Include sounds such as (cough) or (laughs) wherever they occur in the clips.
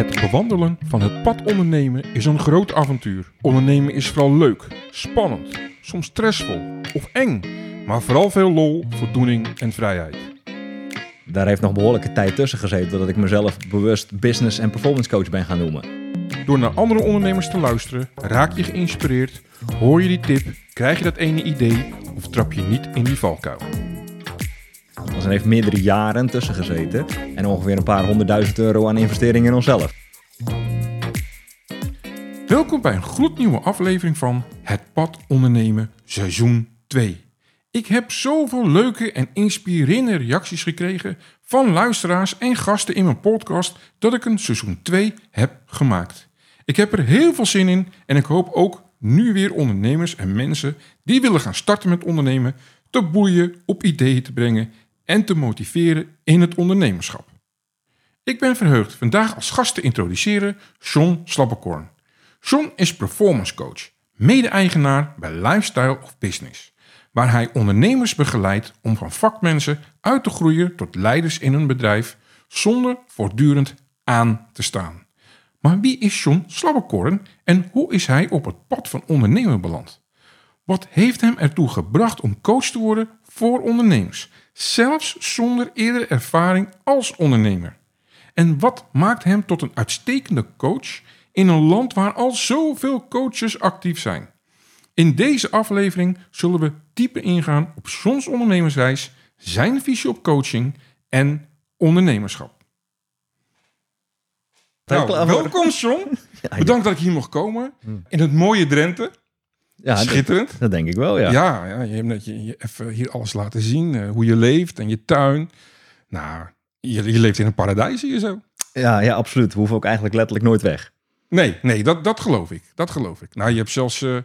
Het bewandelen van het pad ondernemen is een groot avontuur. Ondernemen is vooral leuk, spannend, soms stressvol of eng, maar vooral veel lol, voldoening en vrijheid. Daar heeft nog behoorlijke tijd tussen gezeten dat ik mezelf bewust business en performance coach ben gaan noemen. Door naar andere ondernemers te luisteren, raak je geïnspireerd, hoor je die tip, krijg je dat ene idee of trap je niet in die valkuil. Zijn heeft meerdere jaren tussen gezeten en ongeveer een paar honderdduizend euro aan investeringen in onszelf. Welkom bij een gloednieuwe aflevering van Het Pad Ondernemen seizoen 2. Ik heb zoveel leuke en inspirerende reacties gekregen van luisteraars en gasten in mijn podcast dat ik een seizoen 2 heb gemaakt. Ik heb er heel veel zin in en ik hoop ook nu weer ondernemers en mensen die willen gaan starten met ondernemen te boeien, op ideeën te brengen en te motiveren in het ondernemerschap. Ik ben verheugd vandaag als gast te introduceren John Slappekorn. John is performance coach, mede-eigenaar bij Lifestyle of Business, waar hij ondernemers begeleidt om van vakmensen uit te groeien tot leiders in hun bedrijf zonder voortdurend aan te staan. Maar wie is John Slabbekorn en hoe is hij op het pad van ondernemen beland? Wat heeft hem ertoe gebracht om coach te worden voor ondernemers, zelfs zonder eerdere ervaring als ondernemer? En wat maakt hem tot een uitstekende coach in een land waar al zoveel coaches actief zijn? In deze aflevering zullen we dieper ingaan op Johns ondernemersreis, zijn visie op coaching en ondernemerschap. Nou, welkom John. (laughs) Bedankt dat ik hier mocht komen. In het mooie Drenthe. Ja, Schitterend. Dat, dat denk ik wel, ja. Ja, ja je hebt net je, je even hier alles laten zien. eh, hoe je leeft en je tuin. Nou, je, je leeft in een paradijs hier zo. Ja, ja, absoluut. We hoeven ook eigenlijk letterlijk nooit weg. Nee, nee, dat, dat geloof ik. Dat geloof ik. Nou, je hebt zelfs eh,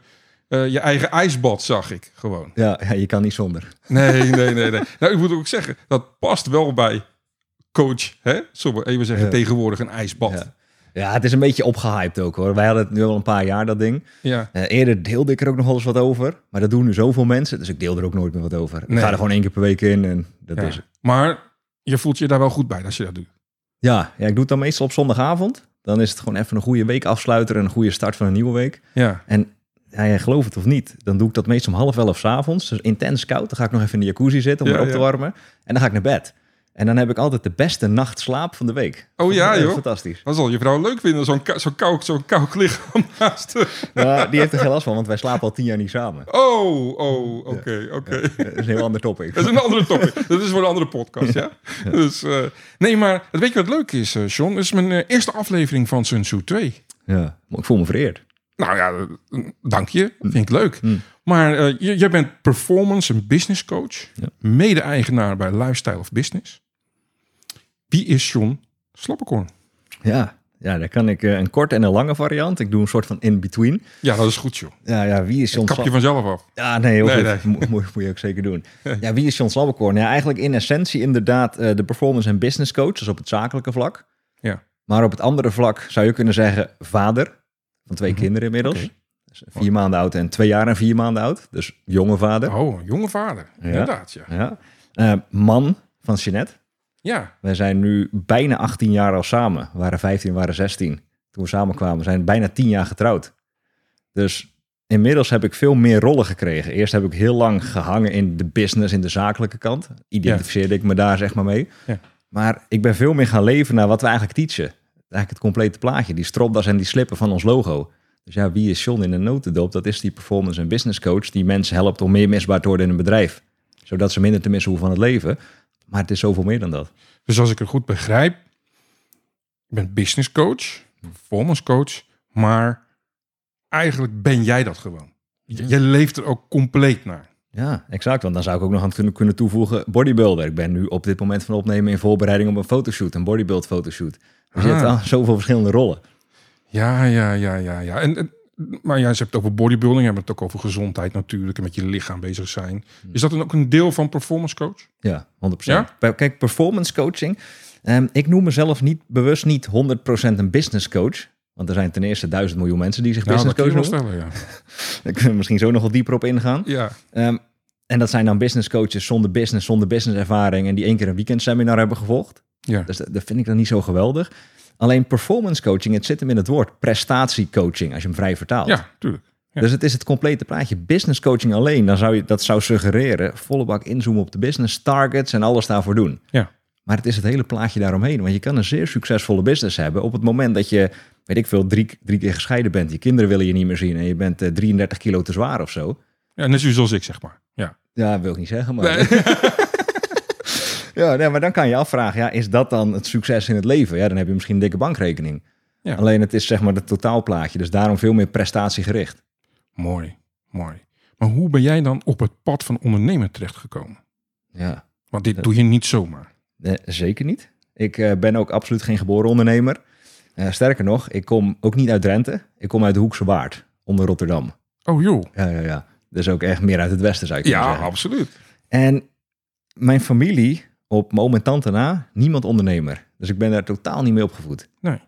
eh, je eigen ijsbad, zag ik gewoon. Ja, ja, je kan niet zonder. Nee, nee, nee, nee. Nou, ik moet ook zeggen, dat past wel bij coach, hè? Zullen we even zeggen, Ja. tegenwoordig een ijsbad. Ja. Ja, het is een beetje opgehyped ook hoor. Wij hadden het nu al een paar jaar, dat ding. Ja. Eh, eerder deelde ik er ook nog wel eens wat over. Maar dat doen nu zoveel mensen, dus ik deel er ook nooit meer wat over. Nee. Ik ga er gewoon één keer per week in en dat Ja. is het. Maar je voelt je daar wel goed bij als je dat doet. Ja, ja, ik doe het dan meestal op zondagavond. Dan is het gewoon even een goede week afsluiten en een goede start van een nieuwe week. Ja. En ja, jij gelooft het of niet, dan doe ik dat meestal om half elf 's avonds. Dus intens koud. Dan ga ik nog even in de jacuzzi zitten om Ja, erop te ja. warmen. En dan ga ik naar bed. En dan heb ik altijd de beste nachtslaap van de week. Oh ja, joh. Fantastisch. Dat zal je vrouw leuk vinden, zo'n kou- zo'n koud, zo'n koud lichaam (laughs) naast. Nou, die heeft er geen last van, want wij slapen al tien jaar niet samen. Oh, oh, oké, oké. Dat is een heel ander topic. Dat is een andere topic. Dat is voor een andere podcast, ja? Dus, eh, nee, maar weet je wat leuk is, eh, John? Het is mijn eh, eerste aflevering van Sun Tzu 2. Ja, maar ik voel me vereerd. Nou ja, dank je. Vind ik leuk. Mm. Maar jij bent performance en business coach. Ja. Mede-eigenaar bij Lifestyle of Business. Wie is John Slappekorn? Ja, ja daar kan ik eh, een korte en een lange variant. Ik doe een soort van in-between. Ja, dat is goed, joh. Ja, ja, wie is John Kap je vanzelf af. Ja, nee, heel Nee, goed. Mo- Moet, je ook zeker doen. (laughs) Ja, wie is John Slabbekorn? Ja, eigenlijk in essentie inderdaad eh, de performance en business coach. Dus op het zakelijke vlak. Ja. Maar op het andere vlak zou je kunnen zeggen vader. Van twee Mhm. kinderen inmiddels. Dus vier maanden oud en twee jaar en vier maanden oud. Dus jonge vader. Oh, jonge vader. Inderdaad, ja. Ja. Eh, man van Jeanette. Ja, Wij zijn nu bijna 18 jaar al samen. We waren 15, we waren 16. Toen we samenkwamen, we zijn bijna 10 jaar getrouwd. Dus inmiddels heb ik veel meer rollen gekregen. Eerst heb ik heel lang gehangen in de business, in de zakelijke kant. Identificeerde ik me daar zeg maar mee. Ja. Maar ik ben veel meer gaan leven naar wat we eigenlijk teachen. Eigenlijk het complete plaatje. Die stropdas en die slippen van ons logo. Dus ja, wie is John in een notendop? Dat is die performance en business coach die mensen helpt om meer misbaar te worden in een bedrijf. Zodat ze minder te missen hoeven van het leven. Maar het is zoveel meer dan dat. dus als ik het goed begrijp, je bent business coach, performance coach, maar eigenlijk ben jij dat gewoon. Je, je leeft er ook compleet naar. Ja, exact. Want dan zou ik ook nog aan kunnen, kunnen toevoegen bodybuilder. Ik ben nu op dit moment van opnemen in voorbereiding op een fotoshoot, een bodybuild fotoshoot. Dus je Ah. hebt al zoveel verschillende rollen. Ja, ja, ja, ja, ja. En, en- maar ja, ze hebt het over bodybuilding, je hebt het ook over gezondheid natuurlijk en met je lichaam bezig zijn. Is dat dan ook een deel van performance coach? Ja, 100%. Ja? Per- Kijk, performance coaching. ehm, ik noem mezelf niet bewust niet 100% een business coach. Want er zijn ten eerste duizend miljoen mensen die zich Nou, business coach wel noemen. stellen, ja. (laughs) Daar kunnen we misschien zo nog wat dieper op ingaan. Ja, Ehm, en dat zijn dan business coaches zonder business, zonder business ervaring. En die één keer een weekendseminar hebben gevolgd. ja. Dus dat, dat vind ik dan niet zo geweldig. Alleen performance coaching, het zit hem in het woord prestatiecoaching, als je hem vrij vertaalt. Ja, tuurlijk. Ja. Dus het is het complete plaatje. Business coaching alleen, dan zou je, dat zou suggereren, volle bak inzoomen op de business targets en alles daarvoor doen. Ja. Maar het is het hele plaatje daaromheen. Want je kan een zeer succesvolle business hebben op het moment dat je, weet ik veel, drie, drie keer gescheiden bent. Je kinderen willen je niet meer zien en je bent eh, 33 kilo te zwaar of zo. Ja, net zoals ik, zeg maar. Ja. Ja, wil ik niet zeggen, maar... (laughs) ja, nee, maar dan kan je afvragen, ja, is dat dan het succes in het leven? Ja, dan heb je misschien een dikke bankrekening. Ja. Alleen het is zeg maar het totaalplaatje, dus daarom veel meer prestatiegericht. Mooi, mooi. Maar hoe ben jij dan op het pad van ondernemen terechtgekomen? Ja, Want dit doe je niet zomaar. nee, zeker niet. Ik eh, ben ook absoluut geen geboren ondernemer. Eh, sterker nog, ik kom ook niet uit Drenthe. Ik kom uit de Hoekse Waard, onder Rotterdam. Oh joh. Ja, ja, ja. Dus ook echt meer uit het westen, zou ik kunnen Ja, zeggen. absoluut. En mijn familie, op mijn oom en tante na, niemand ondernemer. Dus ik ben daar totaal niet mee opgevoed. Nee.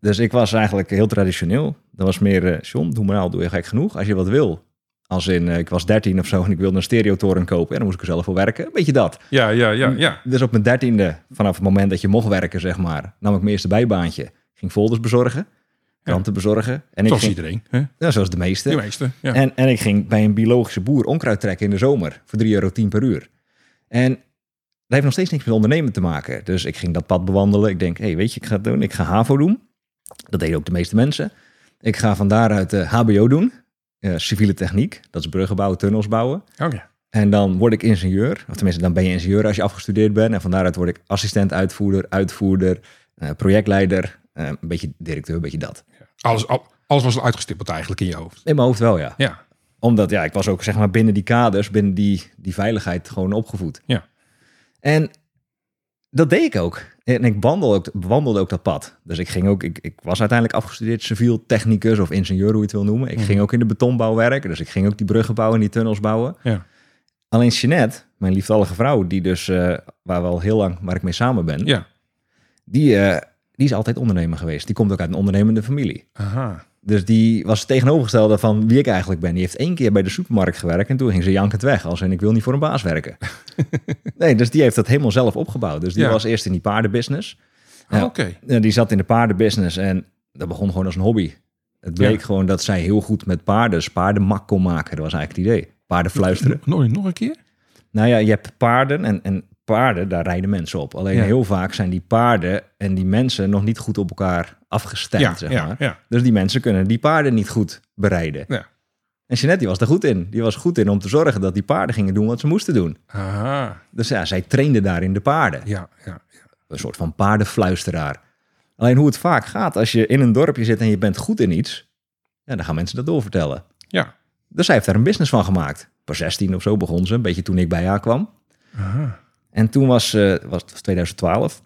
Dus ik was eigenlijk heel traditioneel. Dat was meer, eh John, doe maar nou, doe je gek genoeg. Als je wat wil. Als in, eh, ik was 13 of zo en ik wilde een stereotoren kopen. En dan moest ik er zelf voor werken. Een beetje dat. Ja, ja, ja, ja. Dus op mijn dertiende, vanaf het moment dat je mocht werken, zeg maar, nam ik mijn eerste bijbaantje. Ging folders bezorgen, kranten bezorgen. En ik Zoals ging, iedereen. Hè? ja, zoals de meeste. De meeste. Ja. En, en ik ging bij een biologische boer onkruid trekken in de zomer voor 3,10 euro per uur. En heeft nog steeds niks met ondernemen te maken. Dus ik ging dat pad bewandelen. Ik denk, hé, hey, weet je, ik ga het doen. Ik ga HAVO doen. Dat deden ook de meeste mensen. Ik ga van daaruit eh, HBO doen. Eh, civiele techniek. Dat is bruggen bouwen, tunnels bouwen. Oh ja. En dan word ik ingenieur. Of tenminste, dan ben je ingenieur als je afgestudeerd bent. En van daaruit word ik assistent, uitvoerder, uitvoerder, eh, projectleider. een beetje directeur, een beetje dat. Alles, al- alles was al uitgestippeld eigenlijk in je hoofd. In mijn hoofd wel, ja. Ja. Omdat ja, ik was ook zeg maar binnen die kaders, binnen die, die veiligheid gewoon opgevoed. Ja. En dat deed ik ook. En ik wandelde ook, bewandelde ook dat pad. Dus ik ging ook, ik, ik was uiteindelijk afgestudeerd civiel technicus of ingenieur, hoe je het wil noemen. Ik Mhm. ging ook in de betonbouw werken. Dus ik ging ook die bruggen bouwen en die tunnels bouwen. Ja. Alleen Jeanette, mijn liefdallige vrouw, die dus, eh, waar we al heel lang, waar ik mee samen ben, Ja. die, eh, die is altijd ondernemer geweest. Die komt ook uit een ondernemende familie. Aha. Dus die was het tegenovergestelde van wie ik eigenlijk ben. Die heeft één keer bij de supermarkt gewerkt en toen ging ze jankend weg. Als en ik wil niet voor een baas werken. (laughs) nee, dus die heeft dat helemaal zelf opgebouwd. Dus die Ja. was eerst in die paardenbusiness. Ja. Oké. Die zat in de paardenbusiness en dat begon gewoon als een hobby. Het bleek Ja. gewoon dat zij heel goed met paarden, dus paardenmak kon maken. Dat was eigenlijk het idee. Paarden fluisteren. Nog, nog een keer? Nou ja, je hebt paarden en, en paarden, daar rijden mensen op. Alleen Ja. heel vaak zijn die paarden en die mensen nog niet goed op elkaar afgestemd, Ja, zeg ja, maar. ja. Dus die mensen kunnen die paarden niet goed bereiden. Ja. En Jeanette die was er goed in. Die was goed in om te zorgen dat die paarden gingen doen wat ze moesten doen. Aha. Dus ja, zij trainde daarin de paarden. Ja, ja. Een soort van paardenfluisteraar. Alleen hoe het vaak gaat als je in een dorpje zit en je bent goed in iets, ja, dan gaan mensen dat doorvertellen. Ja. Dus zij heeft daar een business van gemaakt. Pas 16 of zo begon ze, een beetje toen ik bij haar kwam. Aha. En toen was, eh was het 2012.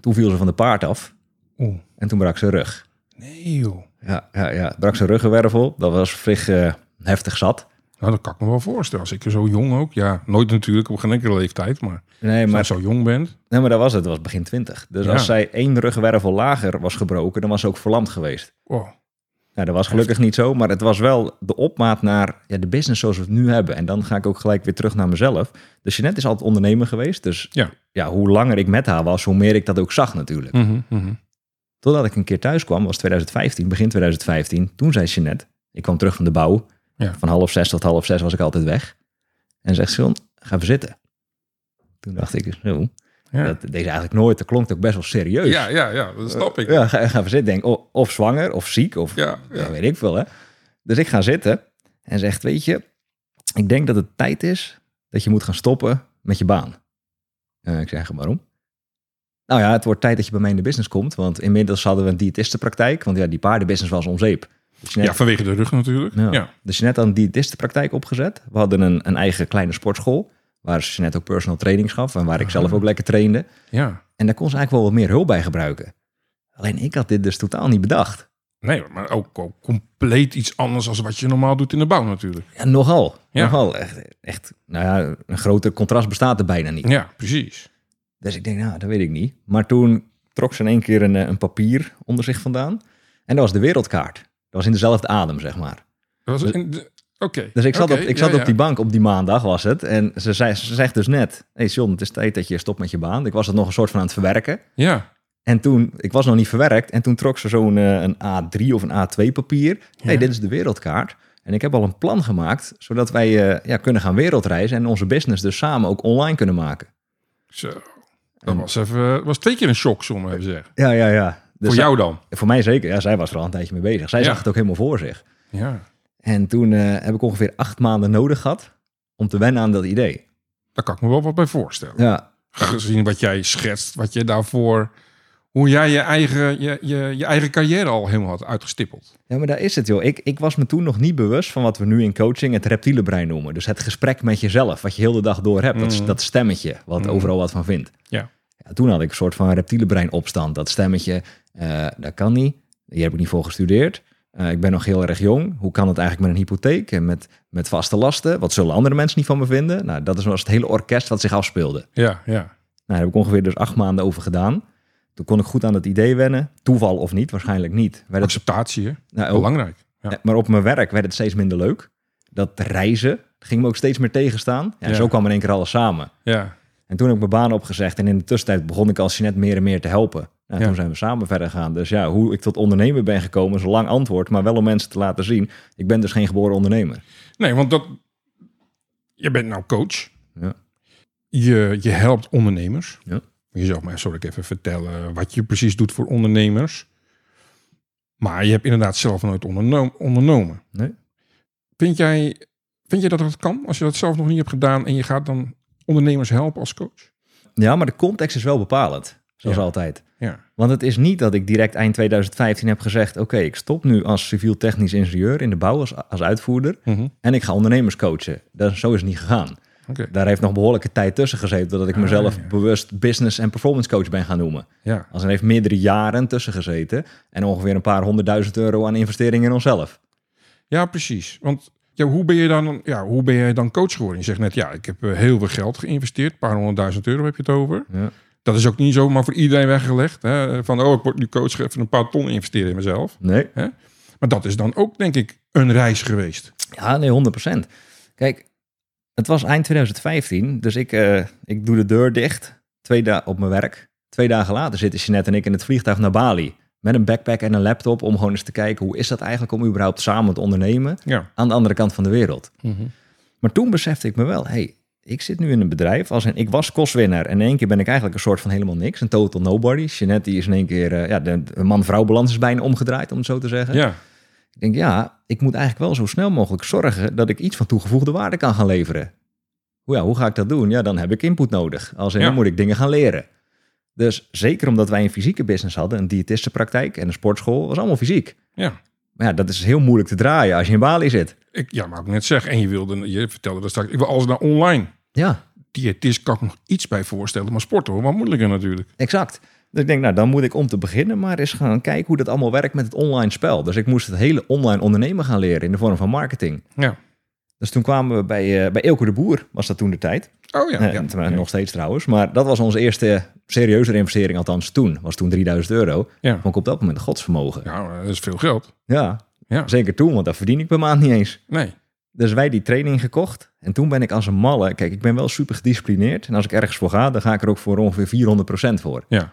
Toen viel ze van de paard af Oeh. En toen brak ze rug. Nee joh. Ja, ja, ja. Brak ze ruggenwervel. Dat was vlug eh, heftig zat. Nou, dat kan ik me wel voorstellen. Als ik er zo jong ook. Ja, nooit natuurlijk op geen enkele leeftijd. Maar Nee, als je maar, zo jong bent. nee, maar dat was het. Dat was begin 20. Dus Ja. als zij één ruggenwervel lager was gebroken, dan was ze ook verlamd geweest. Wow. Nou, dat was gelukkig niet zo, maar het was wel de opmaat naar ja, de business zoals we het nu hebben. En dan ga ik ook gelijk weer terug naar mezelf. Dus Jeanette is altijd ondernemer geweest. Dus Ja. ja, hoe langer ik met haar was, hoe meer ik dat ook zag natuurlijk. Mhm. Totdat ik een keer thuis kwam, was 2015, begin 2015. Toen zei Jeanette, ik kwam terug van de bouw. Ja. Van half zes tot half zes was ik altijd weg. En zegt Sion, ga even zitten. Toen dacht ik, zo, Ja. dat deed ze eigenlijk nooit. Dat klonk ook best wel serieus. ja, ja, ja, dat snap ik. Ja, ga, ga even zitten. Denk, o- of zwanger, of ziek, of Ja, weet ik veel. Hè? Dus ik ga zitten en zegt, weet je, ik denk dat het tijd is dat je moet gaan stoppen met je baan. Eh, ik zeg, waarom? Nou ja, het wordt tijd dat je bij mij in de business komt. Want inmiddels hadden we een diëtistenpraktijk. Want ja, die paardenbusiness was om zeep. Dus Ja, vanwege de rug natuurlijk. Ja. Ja. dus Jeanette had een diëtistenpraktijk opgezet. We hadden een, een eigen kleine sportschool. Waar Jeanette ook personal training gaf. En waar ik zelf ook lekker trainde. ja. En daar kon ze eigenlijk wel wat meer hulp bij gebruiken. Alleen ik had dit dus totaal niet bedacht. Nee, maar ook, ook compleet iets anders dan wat je normaal doet in de bouw natuurlijk. Ja, nogal. Ja. Nogal. Echt, echt, nou ja, een groter contrast bestaat er bijna niet. Ja, precies. Dus ik denk, nou, dat weet ik niet. Maar toen trok ze in één keer een, eh, een papier onder zich vandaan. En dat was de wereldkaart. Dat was in dezelfde adem, zeg maar. Dat was in de- Oké. Dus ik zat, op, ik zat ja. op die bank op die maandag, was het. En ze, zei, ze zegt dus net, hey John, het is tijd dat je stopt met je baan. Ik was het nog een soort van aan het verwerken. Ja, En toen, ik was nog niet verwerkt. En toen trok ze zo'n eh, een A3 of een A2 papier. hey, Ja. dit is de wereldkaart. En ik heb al een plan gemaakt, zodat wij eh, ja, kunnen gaan wereldreizen en onze business dus samen ook online kunnen maken. Zo. Dat was, even, was twee keer een shock, zullen we even zeggen. Ja, ja, ja. Dus Voor jou dan? Voor mij zeker. Ja, zij was er al een tijdje mee bezig. Zij Ja. zag het ook helemaal voor zich. Ja. En toen eh, heb ik ongeveer acht maanden nodig gehad om te wennen aan dat idee. Daar kan ik me wel wat bij voorstellen. Ja, Gezien wat jij schetst, wat je daarvoor... Hoe jij je eigen, je, je, je eigen carrière al helemaal had uitgestippeld. Ja, maar daar is het joh. Ik, ik was me toen nog niet bewust van wat we nu in coaching het reptiele brein noemen. Dus het gesprek met jezelf, wat je heel de dag door hebt. Dat, Mhm. dat stemmetje, wat Mhm. overal wat van vindt. Ja. Ja, toen had ik een soort van reptiele brein opstand. Dat stemmetje, eh, dat kan niet. Hier heb ik niet voor gestudeerd. Eh, ik ben nog heel erg jong. Hoe kan het eigenlijk met een hypotheek en met, met vaste lasten? Wat zullen andere mensen niet van me vinden? Nou, dat is was het hele orkest wat zich afspeelde. Ja, ja. Nou, daar heb ik ongeveer dus acht maanden over gedaan. Toen kon ik goed aan het idee wennen. Toeval of niet, waarschijnlijk niet. Werd Acceptatie, nou, ook- Belangrijk. Ja. eh, Maar op mijn werk werd het steeds minder leuk. Dat reizen ging me ook steeds meer tegenstaan. Ja, Ja. Zo kwam in één keer alles samen. Ja. En toen heb ik mijn baan opgezegd. En in de tussentijd begon ik als net meer en meer te helpen. Nou, Ja. Toen zijn we samen verder gegaan. Dus ja, hoe ik tot ondernemer ben gekomen is een lang antwoord. Maar wel om mensen te laten zien. Ik ben dus geen geboren ondernemer. Nee, want dat... Je bent nou coach. Ja. Je, je helpt ondernemers. Ja. Je zou mij zo even vertellen wat je precies doet voor ondernemers. Maar je hebt inderdaad zelf nooit onderno- ondernomen. Nee. Vind jij, vind jij dat dat kan? Als je dat zelf nog niet hebt gedaan en je gaat dan ondernemers helpen als coach? Ja, maar de context is wel bepalend. Zoals Ja. altijd. Ja. Want het is niet dat ik direct eind 2015 heb gezegd... oké, ik stop nu als civiel technisch ingenieur in de bouw als, als uitvoerder... Mhm. en ik ga ondernemers coachen. Dat, zo is het niet gegaan. Oké. Daar heeft nog behoorlijke tijd tussen gezeten... dat ik Ah, mezelf ja. bewust business- en performance coach ben gaan noemen. Ja. Als er heeft meerdere jaren tussen gezeten... en ongeveer een paar honderdduizend euro aan investeringen in onszelf. ja, precies. Want ja, hoe, ben je dan, ja, hoe ben jij dan coach geworden? Je zegt net, ja, ik heb eh, heel veel geld geïnvesteerd. Een paar honderdduizend euro heb je het over. Ja. Dat is ook niet zomaar voor iedereen weggelegd. Hè? Van, oh, ik word nu coach, even een paar ton investeren in mezelf. Nee, Maar dat is dan ook, denk ik, een reis geweest. Ja, nee, 100%. Kijk, het was eind 2015, dus ik, eh, ik doe de deur dicht twee dagen op mijn werk. Twee dagen later zitten Jeanette en ik in het vliegtuig naar Bali. Met een backpack en een laptop om gewoon eens te kijken hoe is dat eigenlijk om überhaupt samen te ondernemen Ja. aan de andere kant van de wereld. Maar toen besefte ik me wel, hey, ik zit nu in een bedrijf als een, ik was kostwinnaar en in één keer ben ik eigenlijk een soort van helemaal niks, een total nobody. Jeanette die is in één keer, eh, ja, de, de man-vrouw balans is bijna omgedraaid om het zo te zeggen. Ja. Ik denk, ja, ik moet eigenlijk wel zo snel mogelijk zorgen dat ik iets van toegevoegde waarde kan gaan leveren. Hoe- Ja, hoe ga ik dat doen? Ja, dan heb ik input nodig. Als in, Ja. dan moet ik dingen gaan leren. Dus zeker omdat wij een fysieke business hadden, een diëtistenpraktijk en een sportschool, was allemaal fysiek. Ja. Maar ja, dat is heel moeilijk te draaien als je in Bali zit. Ik, ja, maar ik net zeggen. En je wilde, je vertelde dat straks, ik wil alles naar online. Ja, Diëtist kan ik nog iets bij voorstellen, maar sporten hoor, wat moeilijker natuurlijk. exact. Dus ik denk, nou, dan moet ik om te beginnen maar eens gaan kijken hoe dat allemaal werkt met het online spel. Dus ik moest het hele online ondernemen gaan leren in de vorm van marketing. Ja. Dus toen kwamen we bij, eh bij Eelco de Boer, was dat toen de tijd. Oh ja. Ja. Nog steeds trouwens. Maar dat was onze eerste serieuze investering, althans toen. Was toen 3000 euro. Ja. Vond ik op dat moment een godsvermogen. Ja. Dat is veel geld. ja, Ja. zeker toen, want dat verdien ik per maand niet eens. Nee. Dus wij die training gekocht. En toen ben ik als een malle... Kijk, ik ben wel super gedisciplineerd. En als ik ergens voor ga, dan ga ik er ook voor ongeveer 400% voor. Ja.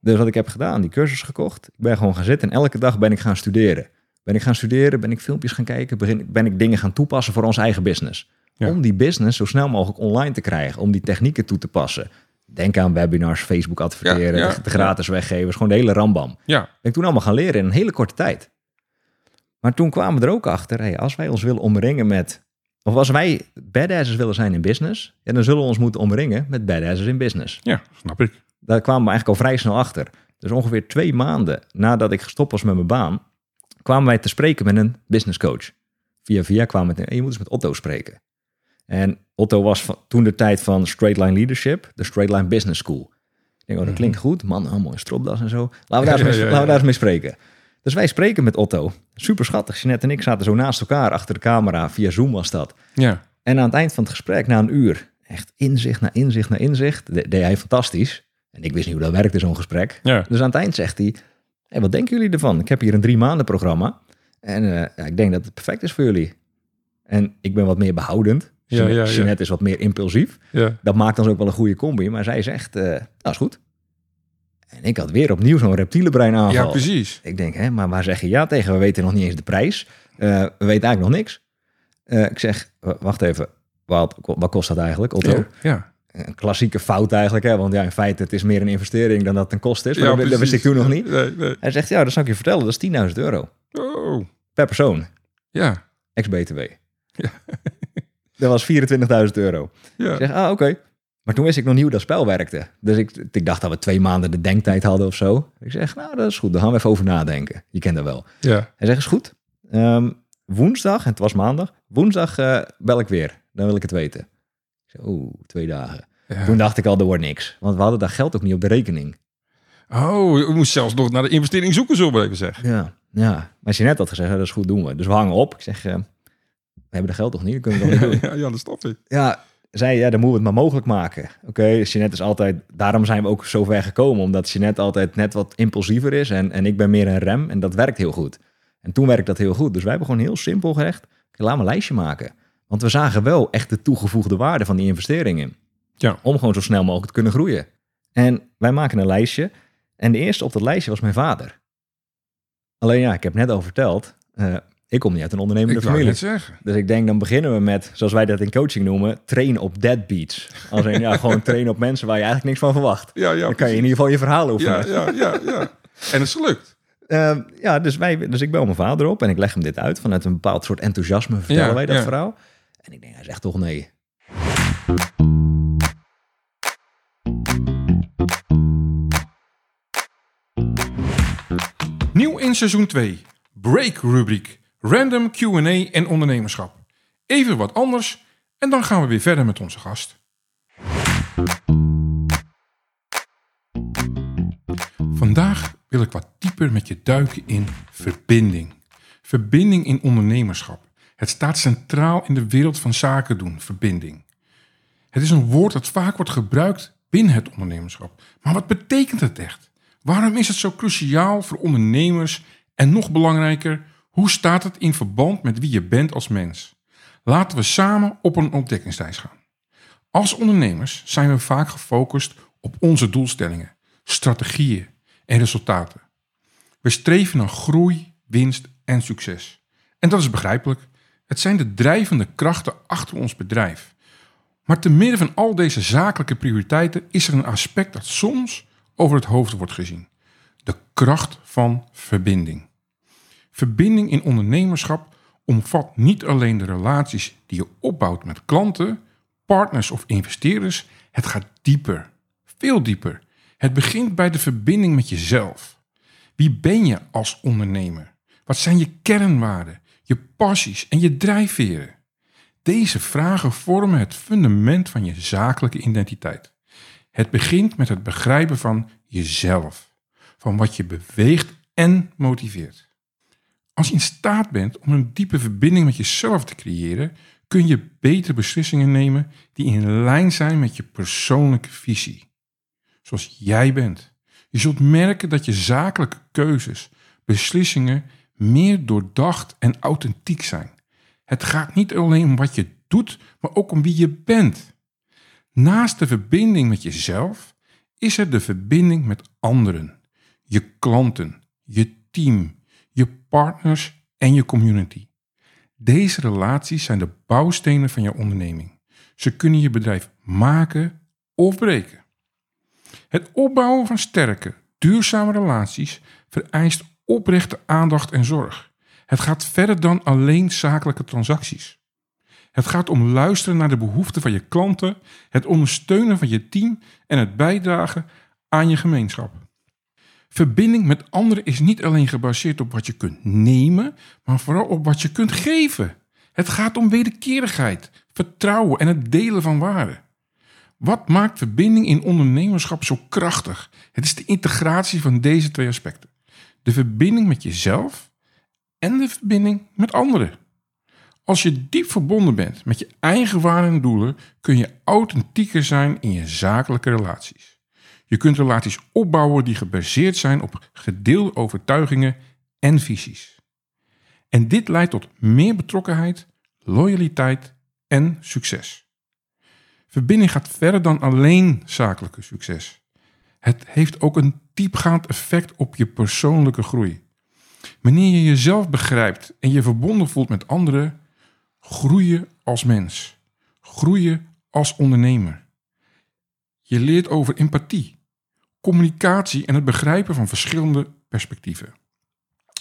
Dus wat ik heb gedaan, die cursus gekocht. Ik ben gewoon gaan zitten en elke dag ben ik gaan studeren. Ben ik gaan studeren, ben ik filmpjes gaan kijken, ben ik dingen gaan toepassen voor onze eigen business. Ja. Om die business zo snel mogelijk online te krijgen, om die technieken toe te passen. Denk aan webinars, Facebook adverteren, Ja, ja, de, gratis weggevers, gewoon de hele rambam. Ja. Ben ik toen allemaal gaan leren in een hele korte tijd. Maar toen kwamen we er ook achter, hey, als wij ons willen omringen met, of als wij badasses willen zijn in business, ja, dan zullen we ons moeten omringen met badasses in business. Ja, snap ik. Daar kwamen we eigenlijk al vrij snel achter. Dus ongeveer twee maanden nadat ik gestopt was met mijn baan, kwamen wij te spreken met een business coach. Via via kwamen we, je moet eens met Otto spreken. En Otto was van, toen de tijd van Straight Line Leadership, de Straight Line Business School. Ik denk, oh, dat klinkt goed. Man, allemaal in stropdas en zo. Laten we daar, (laughs) eens, mee, ja, ja, laten we daar eens mee spreken. Dus wij spreken met Otto. Super schattig. Jeanette en ik zaten zo naast elkaar achter de camera. Via Zoom was dat. Ja. En aan het eind van het gesprek, na een uur, echt inzicht na inzicht na inzicht, de- deed hij fantastisch. En ik wist niet hoe dat werkte, zo'n gesprek. Ja. Dus aan het eind zegt hij, hey, wat denken jullie ervan? Ik heb hier een drie maanden programma. En eh, ja, ik denk dat het perfect is voor jullie. En ik ben wat meer behoudend. Ja, Jeanette, ja, ja. Jeanette is wat meer impulsief. Ja. Dat maakt ons ook wel een goede combi. Maar zij zegt, eh nou is goed. En ik had weer opnieuw zo'n reptielenbrein aanval. Ja, precies. Ik denk, hè, maar waar zeg je ja tegen? We weten nog niet eens de prijs. Uh, we weten eigenlijk nog niks. Uh, ik zeg, wacht even, wat, wat kost dat eigenlijk, Otto? Ja, ja. Een klassieke fout eigenlijk, hè? want ja, in feite het is meer een investering dan dat het een kost is. Maar ja, dat, dat, wist ik toen nog niet. Nee, nee. Hij zegt, ja, dat zal ik je vertellen, dat is 10.000 euro. Oh. Per persoon. Ja. Ex-BTW. Ja. (laughs) dat was 24.000 euro. Ja. Ik zeg, ah, oké. Maar toen wist ik nog niet hoe dat spel werkte. Dus ik, ik dacht dat we twee maanden de denktijd hadden of zo. Ik zeg, nou, dat is goed. Dan gaan we even over nadenken. Je kent dat wel. Ja. Hij zegt, is goed. Um, woensdag, en het was maandag, woensdag uh, bel ik weer. Dan wil ik het weten. Ik zeg, oeh, twee dagen. Ja. Toen dacht ik al, er wordt niks. Want we hadden dat geld ook niet op de rekening. Oh, je moest zelfs nog naar de investering zoeken, zo maar even zeggen. Ja, ja. Maar net had gezegd, dat is goed, doen we. Dus we hangen op. Ik zeg, uh, we hebben de geld toch niet? Dat kunnen we niet (laughs) doen? ja, ja, dat snap ik. Ja, zei, ja, dan moeten we het maar mogelijk maken. Oké, okay, Jeanette is altijd... Daarom zijn we ook zo ver gekomen. Omdat Jeanette altijd net wat impulsiever is. En, en ik ben meer een rem. En dat werkt heel goed. En toen werkte dat heel goed. Dus wij hebben gewoon heel simpel gezegd... Laat me een lijstje maken. Want we zagen wel echt de toegevoegde waarde van die investeringen. Ja. Om gewoon zo snel mogelijk te kunnen groeien. En wij maken een lijstje. En de eerste op dat lijstje was mijn vader. Alleen ja, ik heb net al verteld... Uh, ik kom niet uit een ondernemende familie. Dus ik denk, dan beginnen we met, zoals wij dat in coaching noemen, train op deadbeats. Als in, ja, (laughs) gewoon trainen op mensen waar je eigenlijk niks van verwacht. Ja, ja, dan kan je in ieder geval je verhaal oefenen. Ja, ja, ja, ja. En het is gelukt. Uh, ja, dus, wij, dus ik bel mijn vader op en ik leg hem dit uit. Vanuit een bepaald soort enthousiasme vertellen Ja, wij dat ja. verhaal. En ik denk, hij zegt toch nee. Nieuw in seizoen 2. Break rubriek. Random Q&A en ondernemerschap. Even wat anders en dan gaan we weer verder met onze gast. Vandaag wil ik wat dieper met je duiken in verbinding. Verbinding in ondernemerschap. Het staat centraal in de wereld van zaken doen, verbinding. Het is een woord dat vaak wordt gebruikt binnen het ondernemerschap. Maar wat betekent het echt? Waarom is het zo cruciaal voor ondernemers? En nog belangrijker, hoe staat het in verband met wie je bent als mens? Laten we samen op een ontdekkingsreis gaan. Als ondernemers zijn we vaak gefocust op onze doelstellingen, strategieën en resultaten. We streven naar groei, winst en succes. En dat is begrijpelijk. Het zijn de drijvende krachten achter ons bedrijf. Maar te midden van al deze zakelijke prioriteiten is er een aspect dat soms over het hoofd wordt gezien. De kracht van verbinding. Verbinding in ondernemerschap omvat niet alleen de relaties die je opbouwt met klanten, partners of investeerders. Het gaat dieper, veel dieper. Het begint bij de verbinding met jezelf. Wie ben je als ondernemer? Wat zijn je kernwaarden, je passies en je drijfveren? Deze vragen vormen het fundament van je zakelijke identiteit. Het begint met het begrijpen van jezelf, van wat je beweegt en motiveert. Als je in staat bent om een diepe verbinding met jezelf te creëren, kun je betere beslissingen nemen die in lijn zijn met je persoonlijke visie. Zoals jij bent. Je zult merken dat je zakelijke keuzes, beslissingen meer doordacht en authentiek zijn. Het gaat niet alleen om wat je doet, maar ook om wie je bent. Naast de verbinding met jezelf is er de verbinding met anderen, je klanten, je team, je partners en je community. Deze relaties zijn de bouwstenen van je onderneming. Ze kunnen je bedrijf maken of breken. Het opbouwen van sterke, duurzame relaties vereist oprechte aandacht en zorg. Het gaat verder dan alleen zakelijke transacties. Het gaat om luisteren naar de behoeften van je klanten, het ondersteunen van je team en het bijdragen aan je gemeenschap. Verbinding met anderen is niet alleen gebaseerd op wat je kunt nemen, maar vooral op wat je kunt geven. Het gaat om wederkerigheid, vertrouwen en het delen van waarde. Wat maakt verbinding in ondernemerschap zo krachtig? Het is de integratie van deze twee aspecten. De verbinding met jezelf en de verbinding met anderen. Als je diep verbonden bent met je eigen waarden en doelen, kun je authentieker zijn in je zakelijke relaties. Je kunt relaties opbouwen die gebaseerd zijn op gedeelde overtuigingen en visies. En dit leidt tot meer betrokkenheid, loyaliteit en succes. Verbinding gaat verder dan alleen zakelijke succes. Het heeft ook een diepgaand effect op je persoonlijke groei. Wanneer je jezelf begrijpt en je verbonden voelt met anderen, groei je als mens. Groei je als ondernemer. Je leert over empathie, communicatie en het begrijpen van verschillende perspectieven.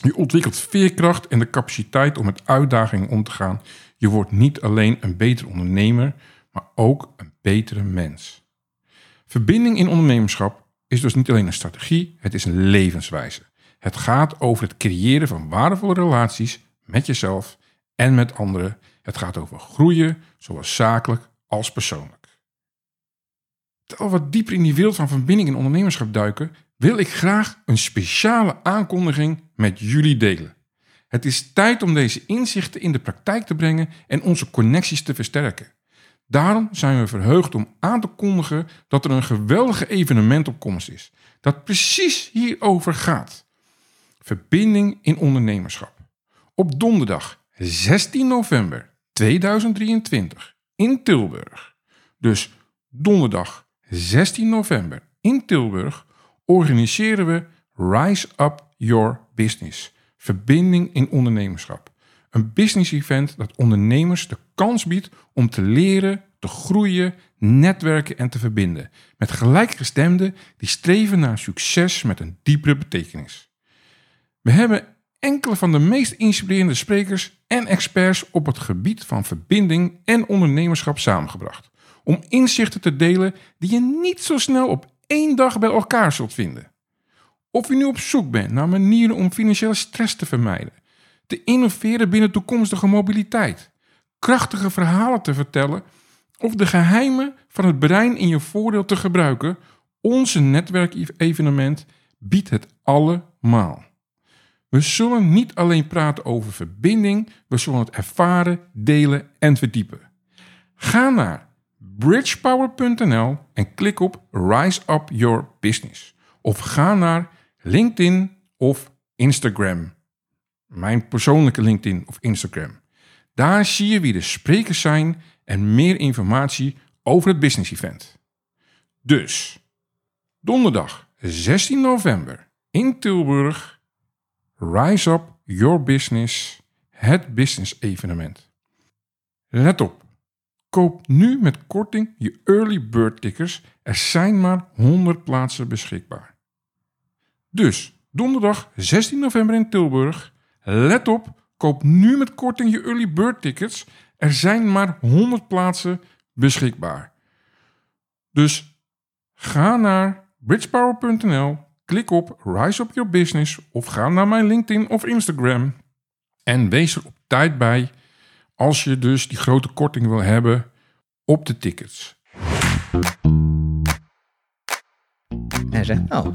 Je ontwikkelt veerkracht en de capaciteit om met uitdagingen om te gaan. Je wordt niet alleen een betere ondernemer, maar ook een betere mens. Verbinding in ondernemerschap is dus niet alleen een strategie, het is een levenswijze. Het gaat over het creëren van waardevolle relaties met jezelf en met anderen. Het gaat over groeien, zowel zakelijk als persoonlijk. Terwijl wat dieper in die wereld van verbinding in ondernemerschap duiken, wil ik graag een speciale aankondiging met jullie delen. Het is tijd om deze inzichten in de praktijk te brengen en onze connecties te versterken. Daarom zijn we verheugd om aan te kondigen dat er een geweldige evenement op komst is, dat precies hierover gaat. Verbinding in ondernemerschap. Op donderdag 16 november 2023 in Tilburg. Dus donderdag 16 november in Tilburg organiseren we Rise Up Your Business. Verbinding in ondernemerschap. Een business event dat ondernemers de kans biedt om te leren, te groeien, netwerken en te verbinden. Met gelijkgestemden die streven naar succes met een diepere betekenis. We hebben enkele van de meest inspirerende sprekers en experts op het gebied van verbinding en ondernemerschap samengebracht. Om inzichten te delen die je niet zo snel op één dag bij elkaar zult vinden. Of je nu op zoek bent naar manieren om financiële stress te vermijden, te innoveren binnen toekomstige mobiliteit, krachtige verhalen te vertellen of de geheimen van het brein in je voordeel te gebruiken, onze netwerkevenement biedt het allemaal. We zullen niet alleen praten over verbinding, we zullen het ervaren, delen en verdiepen. Ga naar bridgepower.nl en klik op Rise Up Your Business. Of ga naar LinkedIn of Instagram. Mijn persoonlijke LinkedIn of Instagram. Daar zie je wie de sprekers zijn en meer informatie over het business event. Dus, donderdag 16 november in Tilburg, Rise Up Your Business, het business evenement. Let op, koop nu met korting je early bird tickets. Er zijn maar 100 plaatsen beschikbaar. Dus, donderdag 16 november in Tilburg. Let op, koop nu met korting je early bird tickets. Er zijn maar 100 plaatsen beschikbaar. Dus ga naar bridgepower.nl, klik op Rise Up Your Business of ga naar mijn LinkedIn of Instagram en wees er op tijd bij als je dus die grote korting wil hebben op de tickets. En hij zegt, nou,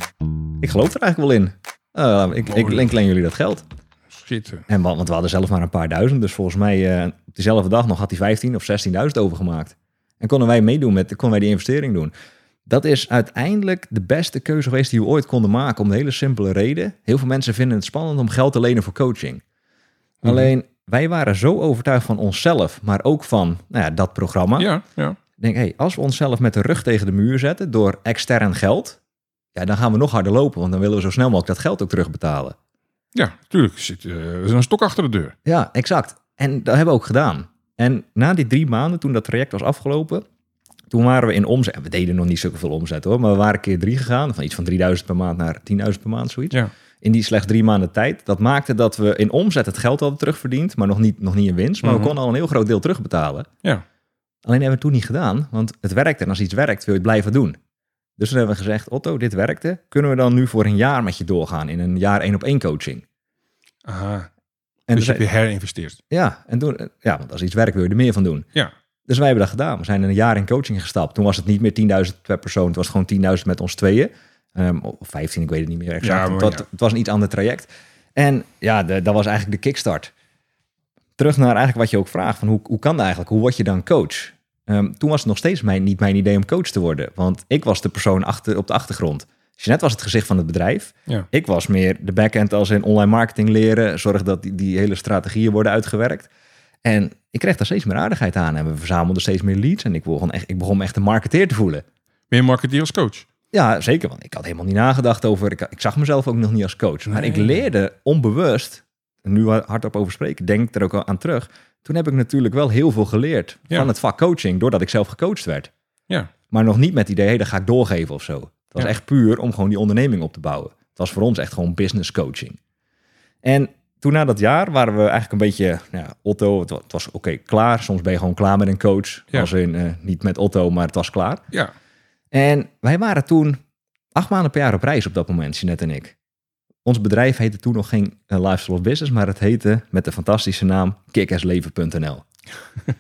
ik geloof er eigenlijk wel in. Uh, ik, ik, ik leen jullie dat geld. Schitterend. En, want we hadden zelf maar een paar duizend. Dus volgens mij uh, op diezelfde dag nog had hij 15 of 16.000 overgemaakt. En konden wij meedoen met, konden wij die investering doen. Dat is uiteindelijk de beste keuze geweest die we ooit konden maken. Om een hele simpele reden. Heel veel mensen vinden het spannend om geld te lenen voor coaching. Mhm. Alleen, wij waren zo overtuigd van onszelf, maar ook van nou ja, dat programma. Ja, ja. Ik denk, hey, als we onszelf met de rug tegen de muur zetten door extern geld, ja, dan gaan we nog harder lopen, want dan willen we zo snel mogelijk dat geld ook terugbetalen. Ja, natuurlijk. Er zit uh, een stok achter de deur. Ja, exact. En dat hebben we ook gedaan. En na die drie maanden, toen dat traject was afgelopen, toen waren we in omzet. We deden nog niet zoveel omzet hoor, maar we waren keer drie gegaan. Van iets van 3000 per maand naar 10.000 per maand, zoiets. Ja. In die slechts drie maanden tijd. Dat maakte dat we in omzet het geld hadden terugverdiend, maar nog niet, nog niet in winst. Maar we konden al een heel groot deel terugbetalen. Ja. Alleen hebben we het toen niet gedaan, want het werkte. En als iets werkt, wil je het blijven doen. Dus toen hebben we gezegd, Otto, dit werkte. Kunnen we dan nu voor een jaar met je doorgaan in een jaar één op één coaching? Aha. En dus je hebt je herinvesteerd. Ja, en toen, ja, want als iets werkt wil je er meer van doen. Ja. Dus wij hebben dat gedaan. We zijn een jaar in coaching gestapt. Toen was het niet meer 10.000 per persoon. Het was gewoon 10.000 met ons tweeën. Um, of 15, ik weet het niet meer exact. Ja, het, ja. het, was een iets ander traject. En ja, de, dat was eigenlijk de kickstart. Terug naar eigenlijk wat je ook vraagt. Van hoe, hoe kan dat eigenlijk? Hoe word je dan coach? Um, toen was het nog steeds mijn, niet mijn idee om coach te worden. Want ik was de persoon achter, op de achtergrond. Jeanette was het gezicht van het bedrijf. Ja. Ik was meer de backend als in online marketing leren. Zorg dat die, die hele strategieën worden uitgewerkt. En ik kreeg daar steeds meer aardigheid aan. En we verzamelden steeds meer leads. En ik begon, echt, ik begon me echt een marketeer te voelen. Meer marketeer als coach? Ja, zeker. Want ik had helemaal niet nagedacht over. Ik, ik zag mezelf ook nog niet als coach. Maar Nee. ik leerde onbewust, nu hardop over spreken, denk ik er ook al aan terug. Toen heb ik natuurlijk wel heel veel geleerd Ja. van het vak coaching, doordat ik zelf gecoacht werd. Ja. Maar nog niet met het idee, hey, dat ga ik doorgeven of zo. Het was Ja. echt puur om gewoon die onderneming op te bouwen. Het was voor ons echt gewoon business coaching. En toen na dat jaar waren we eigenlijk een beetje, nou Otto, het was oké, klaar. Soms ben je gewoon klaar met een coach. Ja. Als in, eh, niet met Otto, maar het was klaar. Ja. En wij waren toen acht maanden per jaar op reis op dat moment, Jeanette en ik. Ons bedrijf heette toen nog geen eh, Lifestyle of Business, maar het heette met de fantastische naam kickassleven.nl.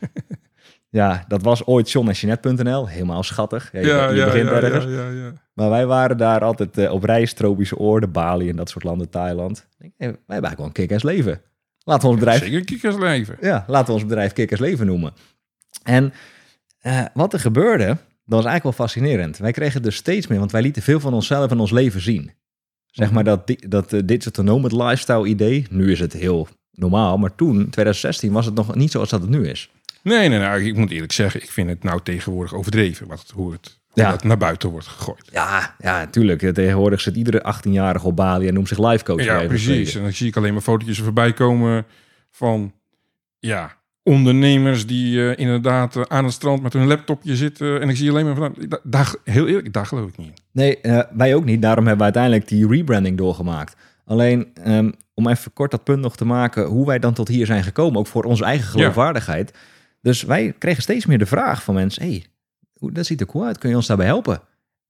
(laughs) ja, dat was ooit John en Jeanette.nl. Helemaal schattig. Ja, je, je begint ergens. ja, ja. Maar wij waren daar altijd eh, op reis, tropische oorden, Bali en dat soort landen, Thailand. Hey, wij hebben eigenlijk wel een kick-ass leven. Laten we ons bedrijf Zeker kikkersleven. ja, laten we ons bedrijf Kikkers Leven noemen. En eh, wat er gebeurde, dat was eigenlijk wel fascinerend. Wij kregen dus steeds meer, want wij lieten veel van onszelf en ons leven zien. Zeg maar dat, dat uh, digital nomad lifestyle idee, nu is het heel normaal, maar toen, 2016, was het nog niet zoals dat het nu is. Nee, nee, nou, ik moet eerlijk zeggen, ik vind het nou tegenwoordig overdreven wat het, hoe het hoe Ja. dat naar buiten wordt gegooid. Ja, ja, natuurlijk. Tegenwoordig zit iedere 18-jarige op Bali en noemt zich life coach. Ja, precies. En dan zie ik alleen maar fotootjes voorbij komen van, ja, ondernemers die eh, inderdaad eh, aan het strand met hun laptopje zitten. En ik zie alleen maar van, da- daar, heel eerlijk, daar geloof ik niet in. Nee, eh, wij ook niet. Daarom hebben we uiteindelijk die rebranding doorgemaakt. Alleen ehm, om even kort dat punt nog te maken, hoe wij dan tot hier zijn gekomen, ook voor onze eigen geloofwaardigheid. Dus wij kregen steeds meer de vraag van mensen: hey, hoe- dat ziet er cool uit, kun je ons daarbij helpen?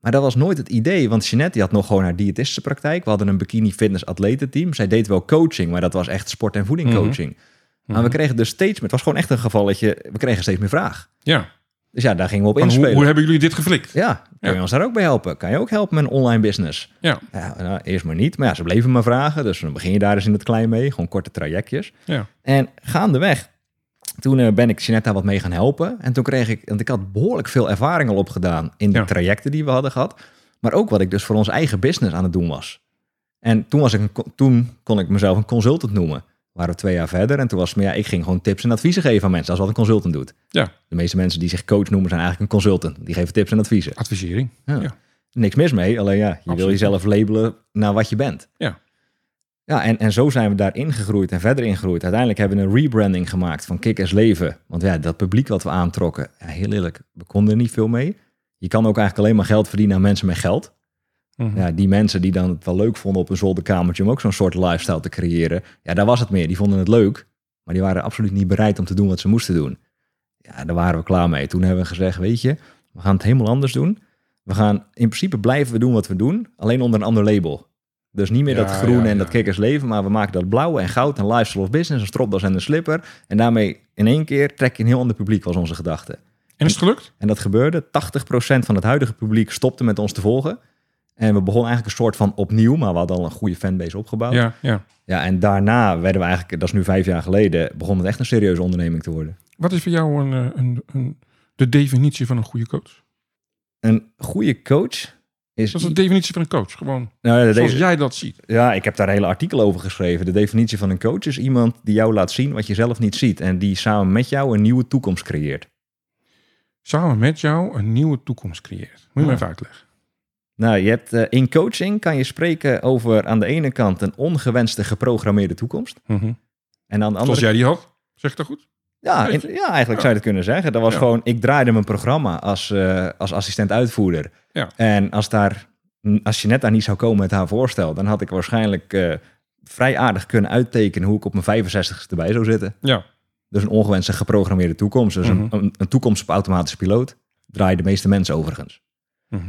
Maar dat was nooit het idee, want Jeanette die had nog gewoon haar diëtistische praktijk. We hadden een bikini fitness atletenteam. Zij deed wel coaching, maar dat was echt sport- en voeding coaching. Maar we kregen dus steeds meer, het was gewoon echt een gevalletje, we kregen steeds meer vraag. Ja, Dus ja, daar gingen we op hoe, inspelen. hoe hebben jullie dit geflikt? Ja, kun je Ja. ons daar ook bij helpen? Kan je ook helpen met een online business? Ja, Ja, nou, eerst maar niet. Maar ja, ze bleven me vragen. Dus dan begin je daar eens in het klein mee. Gewoon korte trajectjes. ja. En gaandeweg, toen eh, ben ik Jeanette daar wat mee gaan helpen. En toen kreeg ik, want ik had behoorlijk veel ervaring al opgedaan in de Ja. trajecten die we hadden gehad. Maar ook wat ik dus voor ons eigen business aan het doen was. En toen, was ik een, toen kon ik mezelf een consultant noemen. Waren we twee jaar verder. En toen was het, maar ja, ik ging gewoon tips en adviezen geven aan mensen. Dat is wat een consultant doet. Ja. De meeste mensen die zich coach noemen zijn eigenlijk een consultant. Die geven tips en adviezen. Advisering. Ja. Ja. Niks mis mee, alleen ja, je wil jezelf labelen naar wat je bent. Ja. Ja, en, en zo zijn we daar ingegroeid en verder ingegroeid. Uiteindelijk hebben we een rebranding gemaakt van Kick Leven. Want ja, dat publiek wat we aantrokken, ja, heel eerlijk, we konden er niet veel mee. Je kan ook eigenlijk alleen maar geld verdienen aan mensen met geld. Mhm. Ja, die mensen die dan het wel leuk vonden op een zolderkamertje om ook zo'n soort lifestyle te creëren. Ja, daar was het meer. Die vonden het leuk, maar die waren absoluut niet bereid om te doen wat ze moesten doen. Ja, daar waren we klaar mee. Toen hebben we gezegd, weet je, we gaan het helemaal anders doen. We gaan, in principe blijven we doen wat we doen, alleen onder een ander label. Dus niet meer Ja, dat groene ja, en dat kikkers leven, maar we maken dat blauwe en goud en lifestyle of business, een stropdas en een slipper. En daarmee in één keer trek je een heel ander publiek, was onze gedachte. En is het gelukt? En dat gebeurde. 80% van het huidige publiek stopte met ons te volgen. En we begonnen eigenlijk een soort van opnieuw, maar we hadden al een goede fanbase opgebouwd. Ja. Ja, ja. en daarna werden we eigenlijk, dat is nu vijf jaar geleden, begon het echt een serieuze onderneming te worden. Wat is voor jou een, eh, een, een, de definitie van een goede coach? Een goede coach is... Dat is de definitie van een coach. Gewoon Nou, ja, zoals jij dat ziet. ja, ik heb daar een hele artikel over geschreven. De definitie van een coach is iemand die jou laat zien wat je zelf niet ziet. En die samen met jou een nieuwe toekomst creëert. Samen met jou een nieuwe toekomst creëert. Moet je me Ja. even uitleggen. Nou, je hebt, eh, in coaching kan je spreken over aan de ene kant een ongewenste geprogrammeerde toekomst. Mhm. En aan de andere Zoals jij die had. Zeg ik dat goed? Ja, in- ja eigenlijk Ja. zou je het kunnen zeggen. Dat was Ja. gewoon, ik draaide mijn programma als, eh, als assistent-uitvoerder. Ja. En als, daar, als je net daar niet zou komen met haar voorstel, dan had ik waarschijnlijk eh, vrij aardig kunnen uittekenen hoe ik op mijn 65ste erbij zou zitten. Ja. Dus een ongewenste geprogrammeerde toekomst. Dus Mhm. een, een, een toekomst op automatische piloot. Draaien de meeste mensen overigens. Mhm.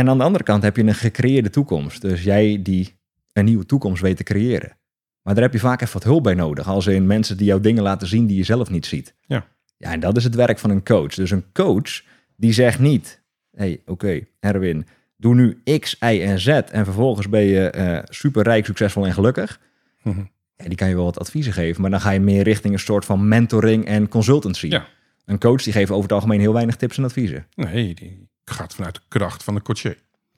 En aan de andere kant heb je een gecreëerde toekomst. Dus jij die een nieuwe toekomst weet te creëren. Maar daar heb je vaak even wat hulp bij nodig. Als in mensen die jou dingen laten zien die je zelf niet ziet. Ja. Ja, en dat is het werk van een coach. Dus een coach die zegt niet... hey, oké, Erwin, doe nu X, Y en Z... en vervolgens ben je eh superrijk, succesvol en gelukkig. Mhm. Ja, die kan je wel wat adviezen geven... maar dan ga je meer richting een soort van mentoring en consultancy. Ja. Een coach die geeft over het algemeen heel weinig tips en adviezen. Nee, die gaat vanuit de kracht van de coaché.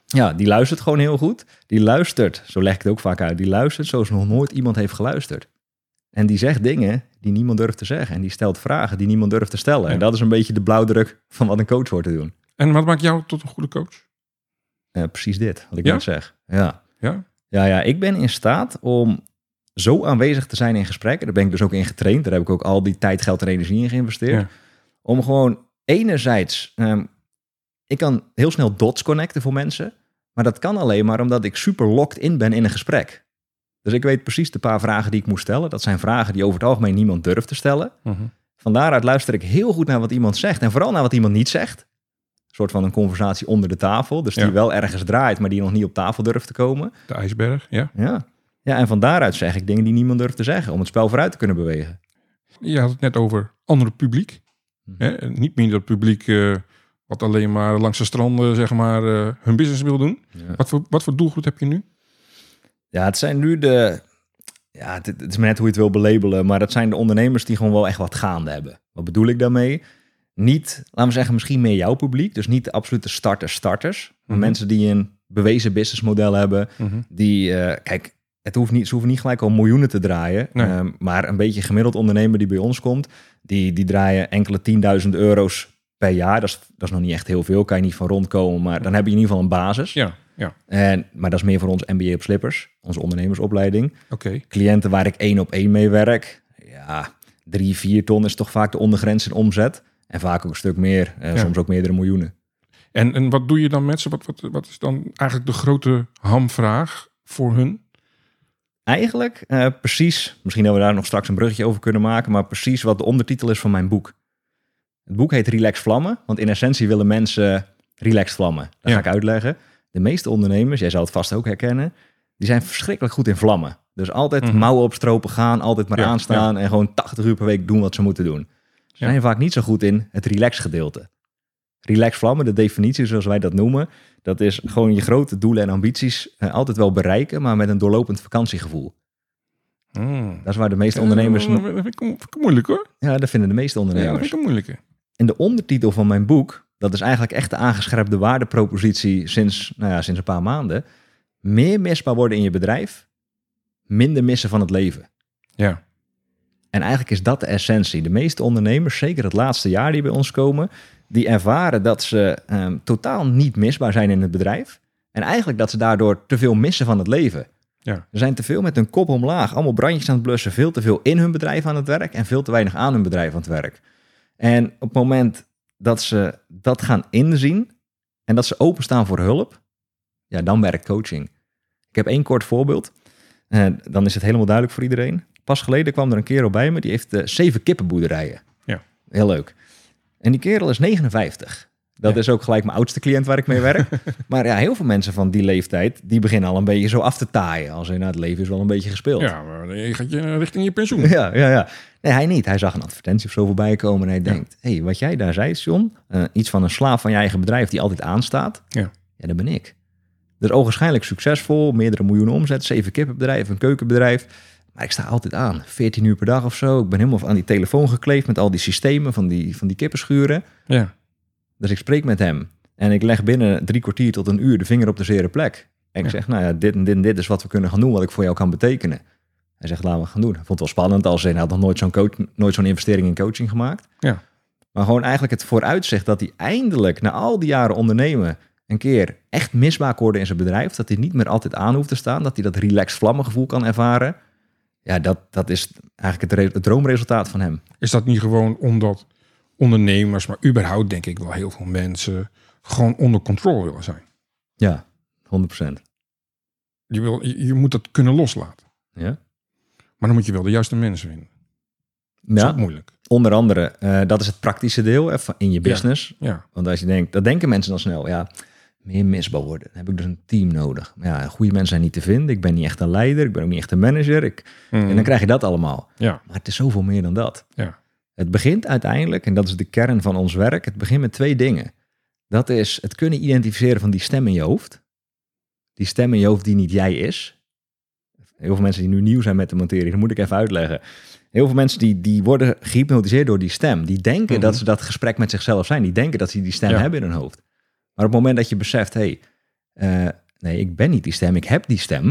Ja, die luistert gewoon heel goed. Die luistert, zo leg ik het ook vaak uit, die luistert zoals nog nooit iemand heeft geluisterd. En die zegt dingen die niemand durft te zeggen. En die stelt vragen die niemand durft te stellen. Ja. En dat is een beetje de blauwdruk van wat een coach hoort te doen. En wat maakt jou tot een goede coach? Eh, precies dit, wat ik Ja? net zeg. Ja. Ja? Ja, ja, ik ben in staat om zo aanwezig te zijn in gesprekken. Daar ben ik dus ook in getraind. Daar heb ik ook al die tijd, geld en energie in geïnvesteerd. Ja. Om gewoon enerzijds... ehm, ik kan heel snel dots connecten voor mensen. Maar dat kan alleen maar omdat ik super locked in ben in een gesprek. Dus ik weet precies de paar vragen die ik moet stellen. Dat zijn vragen die over het algemeen niemand durft te stellen. Mhm. Van daaruit luister ik heel goed naar wat iemand zegt. En vooral naar wat iemand niet zegt. Een soort van een conversatie onder de tafel. Dus die Ja. wel ergens draait, maar die nog niet op tafel durft te komen. De ijsberg, ja. Ja. ja, en van daaruit zeg ik dingen die niemand durft te zeggen. Om het spel vooruit te kunnen bewegen. Je had het net over andere publiek. Mhm. Hè? Niet meer dat publiek eh, wat alleen maar langs de stranden zeg maar, eh, hun business wil doen. Ja. Wat, voor, wat voor doelgroep heb je nu? Ja, het zijn nu de. Ja, het, het is maar net hoe je het wil belabelen. Maar dat zijn de ondernemers die gewoon wel echt wat gaande hebben. Wat bedoel ik daarmee? Niet, laten we zeggen, misschien meer jouw publiek. Dus niet de absolute starters-starters. Maar Mhm. mensen die een bewezen businessmodel hebben. Die, eh, kijk, het hoeft niet, ze hoeven niet gelijk al miljoenen te draaien. Nee. Ehm, maar een beetje gemiddeld ondernemer die bij ons komt. Die, die draaien enkele tienduizend euro's per jaar. Dat is, dat is nog niet echt heel veel. Kan je niet van rondkomen. Maar dan heb je in ieder geval een basis. Ja, ja. En, maar dat is meer voor ons MBA op slippers. Onze ondernemersopleiding Oké. cliënten waar ik één op één mee werk. Ja, drie, vier ton is toch vaak de ondergrens in omzet. En vaak ook een stuk meer, eh, Ja. soms ook meerdere miljoenen. En, en wat doe je dan met ze? Wat, wat, wat is dan eigenlijk de grote hamvraag voor hun? Eigenlijk eh, precies, misschien dat we daar nog straks een bruggetje over kunnen maken, maar precies wat de ondertitel is van mijn boek. Het boek heet Relax Vlammen, want in essentie willen mensen relaxed vlammen. Dat Ja. ga ik uitleggen. De meeste ondernemers, jij zal het vast ook herkennen, die zijn verschrikkelijk goed in vlammen. Dus altijd Mhm. mouwen opstropen gaan, altijd maar Ja, aanstaan en gewoon 80 uur per week doen wat ze moeten doen. Ze zijn vaak niet zo goed in het relax gedeelte. Relax vlammen, de definitie zoals wij dat noemen, dat is gewoon je grote doelen en ambities eh, altijd wel bereiken, maar met een doorlopend vakantiegevoel. Hmm. Dat is waar de meeste ondernemers... Ja, dat vind ik, vind ik moeilijk hoor. Ja, dat vinden de meeste Ja, dat ondernemers. vind ik. En de ondertitel van mijn boek, dat is eigenlijk echt de aangescherpte waardepropositie sinds, nou ja, sinds een paar maanden. Meer misbaar worden in je bedrijf, minder missen van het leven. Ja. En eigenlijk is dat de essentie. De meeste ondernemers, zeker het laatste jaar die bij ons komen, die ervaren dat ze ehm, totaal niet misbaar zijn in het bedrijf. En eigenlijk dat ze daardoor te veel missen van het leven. Ja. Ze zijn te veel met hun kop omlaag, allemaal brandjes aan het blussen, veel te veel in hun bedrijf aan het werk en veel te weinig aan hun bedrijf aan het werk. En op het moment dat ze dat gaan inzien en dat ze openstaan voor hulp, ja, dan werkt coaching. Ik heb één kort voorbeeld. Eh, dan is het helemaal duidelijk voor iedereen. Pas geleden kwam er een kerel bij me, die heeft eh, zeven kippenboerderijen. Ja. Heel leuk. En die kerel is 59. Dat Ja. is ook gelijk mijn oudste cliënt waar ik mee werk. (laughs) maar ja, heel veel mensen van die leeftijd, die beginnen al een beetje zo af te taaien. Als in, nou, het leven is wel een beetje gespeeld. Ja, maar je gaat je richting je pensioen. (laughs) Ja, ja, ja. Nee, hij niet. Hij zag een advertentie of zo voorbij komen en hij denkt... hé, hey, wat jij daar zei, John, eh, iets van een slaaf van je eigen bedrijf die altijd aanstaat. Ja. Ja, dat ben ik. Dus ogenschijnlijk succesvol, meerdere miljoenen omzet, zeven kippenbedrijf, een keukenbedrijf. Maar ik sta altijd aan, 14 uur per dag of zo. Ik ben helemaal aan die telefoon gekleefd met al die systemen van die, van die kippenschuren. Ja. Dus ik spreek met hem en ik leg binnen drie kwartier tot een uur de vinger op de zere plek. En ik Ja. zeg, nou ja, dit en dit en dit is wat we kunnen gaan doen, wat ik voor jou kan betekenen. Hij zegt, laten we gaan doen. Hij vond het wel spannend als hij had nog nooit zo'n, coach, nooit zo'n investering in coaching gemaakt. Ja. Maar gewoon eigenlijk het vooruitzicht dat hij eindelijk na al die jaren ondernemen een keer echt misbaar worden in zijn bedrijf. Dat hij niet meer altijd aan hoeft te staan. Dat hij dat relaxed vlammengevoel kan ervaren. Ja, dat, dat is eigenlijk het droomresultaat van hem. Is dat niet gewoon omdat ondernemers, maar überhaupt denk ik wel heel veel mensen, gewoon onder controle willen zijn? Ja, 100%. Je, wil, je, je moet dat kunnen loslaten. Ja, Maar dan moet je wel de juiste mensen vinden. Dat is ja ook moeilijk. onder andere, eh, dat is het praktische deel hè, in je business. Ja. Want als je denkt, dat denken mensen dan snel, ja, meer misbaar worden. Dan heb ik dus een team nodig. Maar ja, goede mensen zijn niet te vinden. Ik ben niet echt een leider. Ik ben ook niet echt een manager. Ik, En dan krijg je dat allemaal. Ja. Maar het is zoveel meer dan dat. Ja. Het begint uiteindelijk, en dat is de kern van ons werk, het begint met twee dingen. Dat is het kunnen identificeren van die stem in je hoofd. Die stem in je hoofd die niet jij is. Heel veel mensen die nu nieuw zijn met de materie, dat moet ik even uitleggen. Heel veel mensen die, die worden gehypnotiseerd door die stem. Die denken Mhm. dat ze dat gesprek met zichzelf zijn. Die denken dat ze die stem Ja. hebben in hun hoofd. Maar op het moment dat je beseft, hé, hey, eh, nee, ik ben niet die stem, ik heb die stem.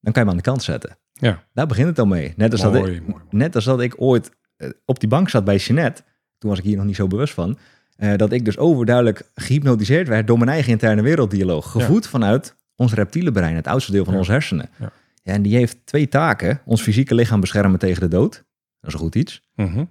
Dan kan je hem aan de kant zetten. Ja. Daar begint het al mee. Net als, dat Mooi, ik, mooi, mooi. net als dat ik ooit op die bank zat bij Jeanette. Toen was ik hier nog niet zo bewust van. Eh, dat ik dus overduidelijk gehypnotiseerd werd door mijn eigen interne werelddialoog. Gevoed vanuit ons reptiele brein, het oudste deel van Ja. onze hersenen. Ja. En die heeft twee taken. Ons fysieke lichaam beschermen tegen de dood. Dat is een goed iets. Mhm.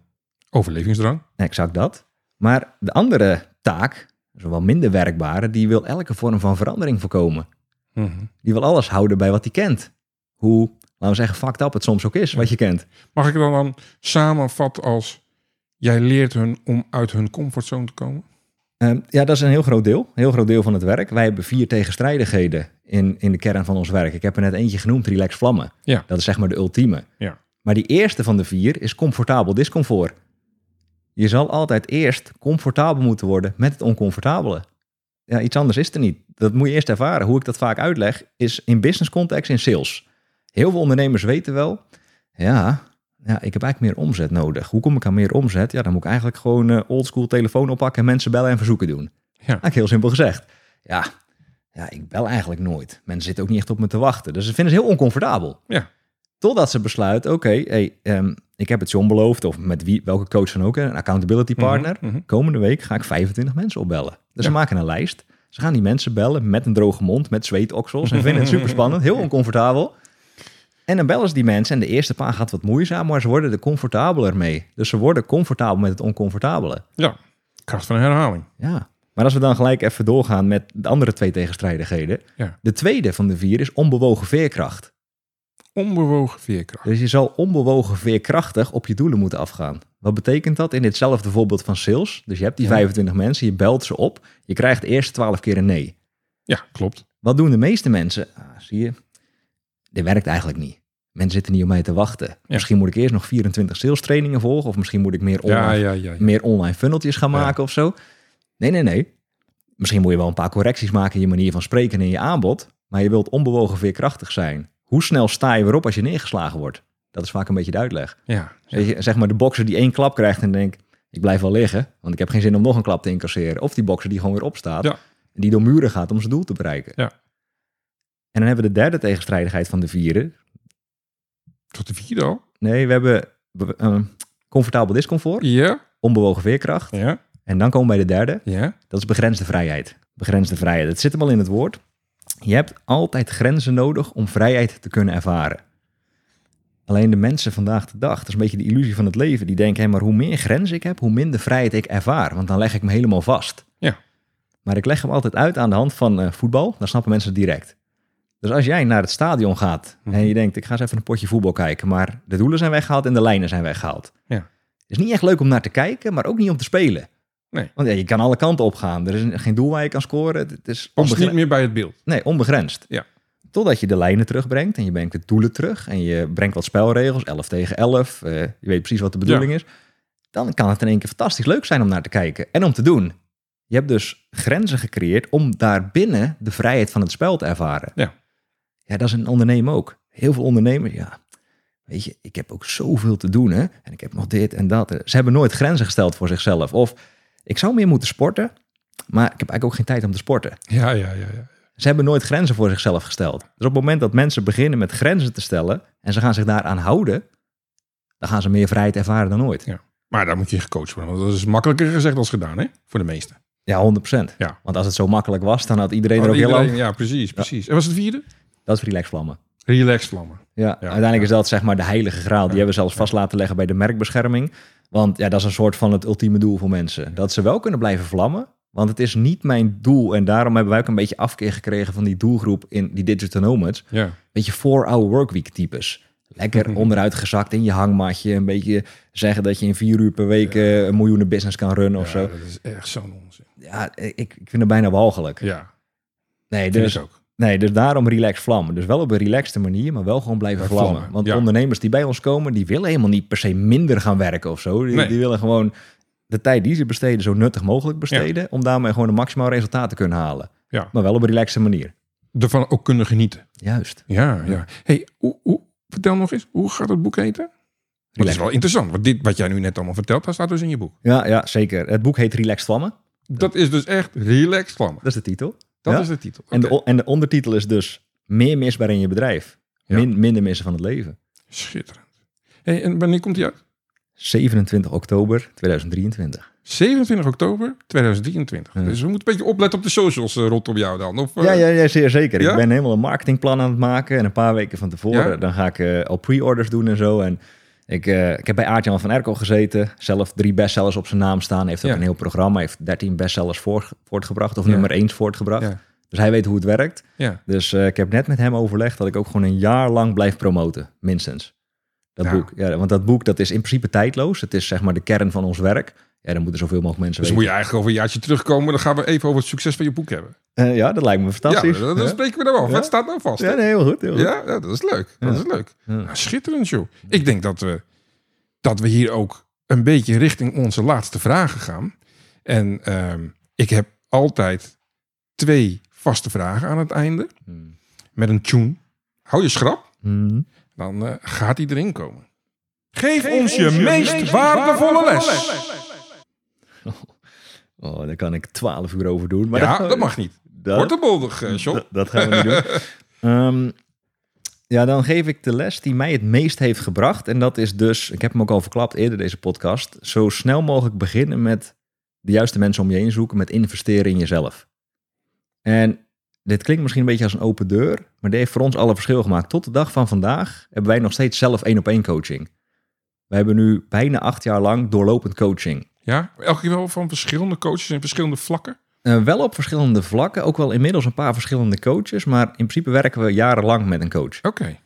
Overlevingsdrang. Exact dat. Maar de andere taak, zowel minder werkbare, die wil elke vorm van verandering voorkomen. Mhm. Die wil alles houden bij wat hij kent. Hoe, laten we zeggen, fucked up het soms ook is, wat je kent. Mag ik het dan, dan samenvatten als... Jij leert hun om uit hun comfortzone te komen? Ehm, ja, dat is een heel groot deel. Een heel groot deel van het werk. Wij hebben vier tegenstrijdigheden in, in de kern van ons werk. Ik heb er net eentje genoemd, relax vlammen. Ja. Dat is zeg maar de ultieme. Ja. Maar die eerste van de vier is comfortabel discomfort. Je zal altijd eerst comfortabel moeten worden met het oncomfortabele. Ja, iets anders is er niet. Dat moet je eerst ervaren. Hoe ik dat vaak uitleg, is in business context, in sales. Heel veel ondernemers weten wel, ja, ja, ik heb eigenlijk meer omzet nodig. Hoe kom ik aan meer omzet? Ja, dan moet ik eigenlijk gewoon eh, oldschool telefoon oppakken en mensen bellen en verzoeken doen. Eigenlijk heel simpel gezegd. Ja, ja, ik bel eigenlijk nooit. Mensen zitten ook niet echt op me te wachten. Dus ze vinden ze heel oncomfortabel. Ja. Totdat ze besluiten, oké, hey, ehm, ik heb het John beloofd, of met wie, welke coach dan ook, een accountability partner. Mhm, mhm. Komende week ga ik 25 mensen opbellen. Dus ze Ja. maken een lijst. Ze gaan die mensen bellen met een droge mond, met zweetoksels. En vinden het (laughs) super spannend, heel oncomfortabel. En dan bellen ze die mensen en de eerste paar gaat wat moeizaam, maar ze worden er comfortabeler mee. Dus ze worden comfortabel met het oncomfortabele. Ja, kracht van herhaling. Ja. Maar als we dan gelijk even doorgaan met de andere twee tegenstrijdigheden. Ja. De tweede van de vier is onbewogen veerkracht. Onbewogen veerkracht. Dus je zal onbewogen veerkrachtig op je doelen moeten afgaan. Wat betekent dat in ditzelfde voorbeeld van sales? Dus je hebt die Ja. 25 mensen, je belt ze op. Je krijgt de eerste 12 keer een nee. Ja, klopt. Wat doen de meeste mensen? Ah, zie je, dit werkt eigenlijk niet. Mensen zitten niet op mij te wachten. Misschien moet ik eerst nog 24 sales trainingen volgen. Of misschien moet ik meer online, Ja, meer online funneltjes gaan maken of zo. Nee, nee, nee. Misschien moet je wel een paar correcties maken in je manier van spreken en in je aanbod. Maar je wilt onbewogen veerkrachtig zijn. Hoe snel sta je weer op als je neergeslagen wordt? Dat is vaak een beetje de uitleg. ja. Je, zeg maar de bokser die één klap krijgt en denkt... ik blijf wel liggen, want ik heb geen zin om nog een klap te incasseren. Of die bokser die gewoon weer opstaat en die door muren gaat om zijn doel te bereiken. Ja. En dan hebben we de derde tegenstrijdigheid van de vierde. Tot de vierde al? Nee, we hebben eh, comfortabel discomfort, Ja, onbewogen veerkracht. ja, En dan komen we bij de derde, ja. dat is begrensde vrijheid. Begrensde vrijheid, het zit hem al in het woord. Je hebt altijd grenzen nodig om vrijheid te kunnen ervaren. Alleen de mensen vandaag de dag, dat is een beetje de illusie van het leven, die denken, hé, maar hoe meer grenzen ik heb, hoe minder vrijheid ik ervaar, want dan leg ik me helemaal vast. Ja. Maar ik leg hem altijd uit aan de hand van eh, voetbal, dan snappen mensen het direct. Dus als jij naar het stadion gaat Mhm. en je denkt, ik ga eens even een potje voetbal kijken, maar de doelen zijn weggehaald en de lijnen zijn weggehaald. Ja. Het is niet echt leuk om naar te kijken, maar ook niet om te spelen. Nee. Want ja, je kan alle kanten opgaan. Er is geen doel waar je kan scoren. Het is niet meer bij het beeld. Nee, onbegrensd. Ja. Totdat je de lijnen terugbrengt en je brengt de doelen terug. En je brengt wat spelregels, 11 tegen 11. eh, je weet precies wat de bedoeling is. Dan kan het in één keer fantastisch leuk zijn om naar te kijken en om te doen. Je hebt dus grenzen gecreëerd om daarbinnen de vrijheid van het spel te ervaren. Ja. Ja, dat is een ondernemer ook. Heel veel ondernemers, ja. Weet je, ik heb ook zoveel te doen, hè. En ik heb nog dit en dat. Ze hebben nooit grenzen gesteld voor zichzelf. Of, ik zou meer moeten sporten, maar ik heb eigenlijk ook geen tijd om te sporten. Ja, ja, ja. ja. Ze hebben nooit grenzen voor zichzelf gesteld. Dus op het moment dat mensen beginnen met grenzen te stellen en ze gaan zich daaraan houden, dan gaan ze meer vrijheid ervaren dan ooit. Maar daar moet je gecoacht worden. Want dat is makkelijker gezegd als gedaan, hè? Voor de meesten. Ja, 100%. Ja. Want als het zo makkelijk was, dan had iedereen er ook heel lang. Ja, precies, precies. En was het vierde? Dat is relax vlammen. Relax vlammen. Ja, uiteindelijk ja. is dat zeg maar de heilige graal. Die Ja, hebben we zelfs ja. vast laten leggen bij de merkbescherming. Want ja, dat is een soort van het ultieme doel voor mensen. Dat ze wel kunnen blijven vlammen. Want het is niet mijn doel. En daarom hebben wij ook een beetje afkeer gekregen van die doelgroep in die digital nomads. Ja. beetje 4-hour workweek types. Lekker (laughs) onderuit gezakt in je hangmatje. Een beetje zeggen dat je in vier uur per week eh, een miljoenen business kan runnen of Ja, zo. dat is echt zo'n onzin. Ja, ik, ik vind het bijna walgelijk. Ja, Nee, dus, ook. Nee, dus daarom relax vlammen. Dus wel op een relaxte manier, maar wel gewoon blijven vlammen. vlammen, Want ja. ondernemers die bij ons komen, die willen helemaal niet per se minder gaan werken of zo. Die, Nee. die willen gewoon de tijd die ze besteden zo nuttig mogelijk besteden. Om daarmee gewoon een maximaal resultaat te kunnen halen. Ja. Maar wel op een relaxte manier. Ervan ook kunnen genieten. Juist. Ja, ja. hey, hoe, hoe, vertel nog eens, hoe gaat het boek heten? Dat is Relax. wel interessant, want dit wat jij nu net allemaal vertelt, dat staat dus in je boek. Ja, ja, zeker. Het boek heet Relaxed Vlammen. Dat is dus echt relax vlammen. Dat is de titel. Dat Ja. is de titel. En, de, en de ondertitel is dus meer misbaar in je bedrijf. Ja. Min, minder missen van het leven. Schitterend. Hey, en wanneer komt die uit? 27 oktober 2023. 27 oktober 2023. Ja. Dus we moeten een beetje opletten op de socials eh, rondom jou dan. Of, eh, Ja, ja, ja, zeer zeker. Ja? Ik ben helemaal een marketingplan aan het maken. En een paar weken van tevoren, Ja? dan ga ik eh, al pre-orders doen en zo. En ik, eh, ik heb bij Aartjan van Erkel gezeten. Zelf drie bestsellers op zijn naam staan. Heeft ook Ja. een heel programma. Heeft 13 bestsellers voor, voortgebracht. Of Ja. nummer 1 voortgebracht. Ja. Dus hij weet hoe het werkt. Dus eh, ik heb net met hem overlegd dat ik ook gewoon een jaar lang blijf promoten. Minstens. Dat Ja. boek. Ja, want dat boek dat is in principe tijdloos. Het is zeg maar de kern van ons werk. Ja, dan moeten zoveel mogelijk mensen Dus dan moet je eigenlijk over een jaartje terugkomen. Dan gaan we even over het succes van je boek hebben. Eh, ja, dat lijkt me Ja, fantastisch. dan, dan Ja. spreken we daar af. Ja. Het staat nou vast. Ja, nee, heel goed. Heel goed. Ja, ja, dat is leuk. Dat Ja. is leuk. Ja. Nou, schitterend, joh. Ik denk dat we, dat we hier ook een beetje richting onze laatste vragen gaan. En ehm, ik heb altijd twee vaste vragen aan het einde. Hmm. Met een tune. Hou je schrap, Hmm. Dan eh, gaat die erin komen. Geef, ons je, meest, waardevolle les. (laughs) Oh, daar kan ik 12 uur over doen. Maar ja, dat, dat mag niet. dat, Wordt boldig, eh, John. dat, dat gaan we niet doen. (laughs) Ehm, ja, dan geef ik de les die mij het meest heeft gebracht. En dat is dus, ik heb hem ook al verklapt eerder deze podcast. Zo snel mogelijk beginnen met de juiste mensen om je heen zoeken. Met investeren in jezelf. En dit klinkt misschien een beetje als een open deur. Maar dit heeft voor ons alle verschil gemaakt. Tot de dag van vandaag hebben wij nog steeds zelf één op één coaching. We hebben nu bijna acht jaar lang doorlopend coaching. Ja, elke keer wel van verschillende coaches in verschillende vlakken. Eh, wel op verschillende vlakken, ook wel inmiddels een paar verschillende coaches, maar in principe werken we jarenlang met een coach. Oké.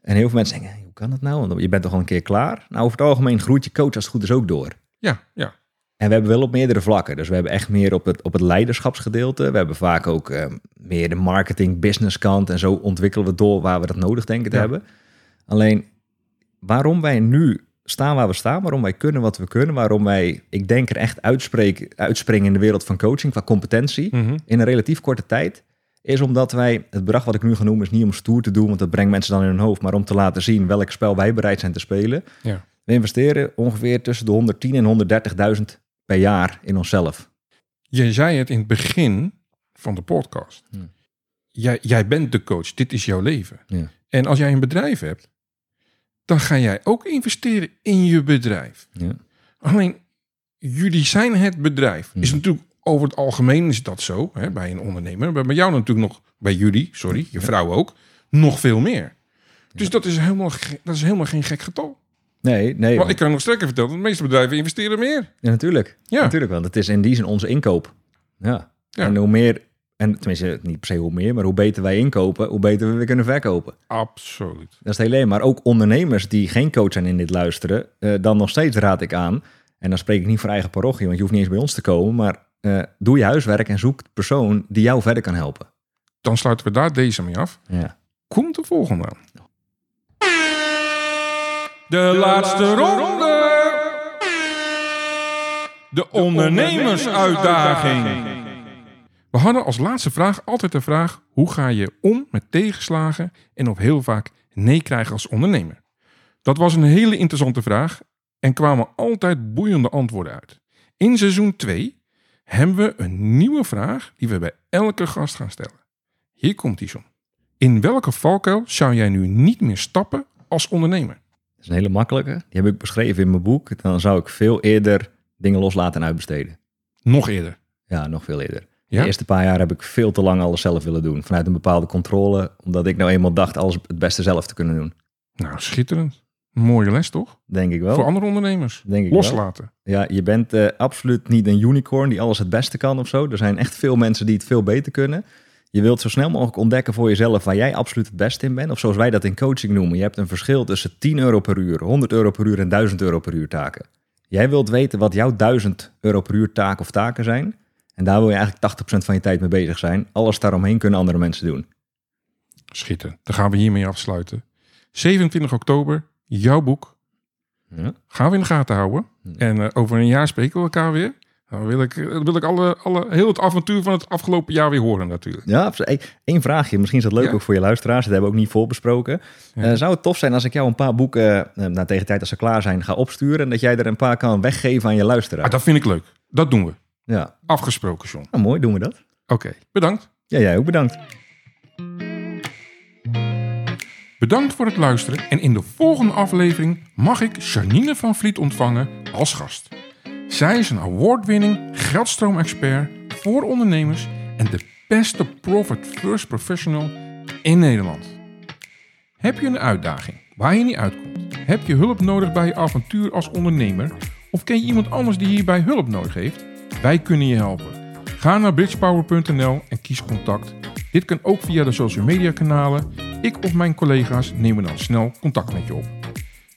En heel veel mensen denken, hoe kan dat nou? Want je bent toch al een keer klaar? Nou, over het algemeen groeit je coach als het goed is ook door. Ja, ja. En we hebben wel op meerdere vlakken. Dus we hebben echt meer op het, op het leiderschapsgedeelte. We hebben vaak ook eh, meer de marketing, business kant. En zo ontwikkelen we door waar we dat nodig denken te Ja. hebben. Alleen, waarom wij nu staan waar we staan, waarom wij kunnen wat we kunnen, waarom wij, ik denk er echt uitspreken, uitspringen in de wereld van coaching qua competentie Mhm. in een relatief korte tijd, is omdat wij, het bedrag wat ik nu ga noemen is niet om stoer te doen, want dat brengt mensen dan in hun hoofd, maar om te laten zien welk spel wij bereid zijn te spelen. Ja. We investeren ongeveer tussen de 110 en 130.000 per jaar in onszelf. Je zei het in het begin van de podcast. Ja. Jij, jij bent de coach. Dit is jouw leven. Ja. En als jij een bedrijf hebt, dan ga jij ook investeren in je bedrijf. Ja. Alleen, jullie zijn het bedrijf. Ja. Is natuurlijk over het algemeen is dat zo hè, bij een ondernemer. Maar bij jou natuurlijk nog, bij jullie, sorry, je vrouw ook, nog veel meer. Dus dat, is helemaal, dat is helemaal geen gek getal. Nee, nee. Maar want- ik kan nog sterker vertellen, de meeste bedrijven investeren meer. ja, natuurlijk. Ja. Natuurlijk, want het is in die zin onze inkoop. Ja. Ja. En hoe meer, en tenminste niet per se hoe meer, maar hoe beter wij inkopen, hoe beter we weer kunnen verkopen. Absoluut. Dat is het hele. Maar ook ondernemers die geen coach zijn in dit luisteren, eh, dan nog steeds raad ik aan. En dan spreek ik niet voor eigen parochie, want je hoeft niet eens bij ons te komen. Maar eh, doe je huiswerk en zoek de persoon die jou verder kan helpen. Dan sluiten we daar deze mee af. Ja. Komt de volgende aan. De laatste ronde. De ondernemersuitdaging. We hadden als laatste vraag altijd de vraag: hoe ga je om met tegenslagen en of heel vaak nee krijgen als ondernemer? Dat was een hele interessante vraag en kwamen altijd boeiende antwoorden uit. In seizoen 2 hebben we een nieuwe vraag die we bij elke gast gaan stellen. Hier komt die zo. In welke valkuil zou jij nu niet meer stappen als ondernemer? Dat is een hele makkelijke. Die heb ik beschreven in mijn boek. Dan zou ik veel eerder dingen loslaten en uitbesteden. Nog eerder. Ja, nog veel eerder. Ja? De eerste paar jaar heb ik veel te lang alles zelf willen doen. Vanuit een bepaalde controle. Omdat ik nou eenmaal dacht alles het beste zelf te kunnen doen. Nou, schitterend. Mooie les toch? Denk ik wel. Voor andere ondernemers. Denk ik wel. Loslaten. Ja, je bent eh, absoluut niet een unicorn die alles het beste kan of zo. Er zijn echt veel mensen die het veel beter kunnen. Je wilt zo snel mogelijk ontdekken voor jezelf waar jij absoluut het beste in bent. Of zoals wij dat in coaching noemen. Je hebt een verschil tussen 10 euro per uur, 100 euro per uur en 1000 euro per uur taken. Jij wilt weten wat jouw 1000 euro per uur taken of taken zijn. En daar wil je eigenlijk 80% van je tijd mee bezig zijn. Alles daaromheen kunnen andere mensen doen. Schitterend. Dan gaan we hiermee afsluiten. 27 oktober, jouw boek. Ja. Gaan we in de gaten houden. En eh, over een jaar spreken we elkaar weer. Dan wil ik, dan wil ik alle, alle, heel het avontuur van het afgelopen jaar weer horen natuurlijk. Ja, Eén vraagje, misschien is dat leuk Ja. ook voor je luisteraars. Dat hebben we ook niet voorbesproken. Ja. Eh, zou het tof zijn als ik jou een paar boeken, eh, na tegen de tijd als ze klaar zijn, ga opsturen. En dat jij er een paar kan weggeven aan je luisteraar. Ah, dat vind ik leuk. Dat doen we. Ja, Afgesproken, John. nou, mooi, doen we dat. Oké, bedankt. Ja, jij ook bedankt. Bedankt voor het luisteren en in de volgende aflevering mag ik Janine van Vliet ontvangen als gast. Zij is een award-winning geldstroomexpert voor ondernemers en de beste Profit First Professional in Nederland. Heb je een uitdaging waar je niet uitkomt? Heb je hulp nodig bij je avontuur als ondernemer? Of ken je iemand anders die hierbij hulp nodig heeft? Wij kunnen je helpen. Ga naar bridgepower.nl en kies contact. Dit kan ook via de social media kanalen. Ik of mijn collega's nemen dan snel contact met je op.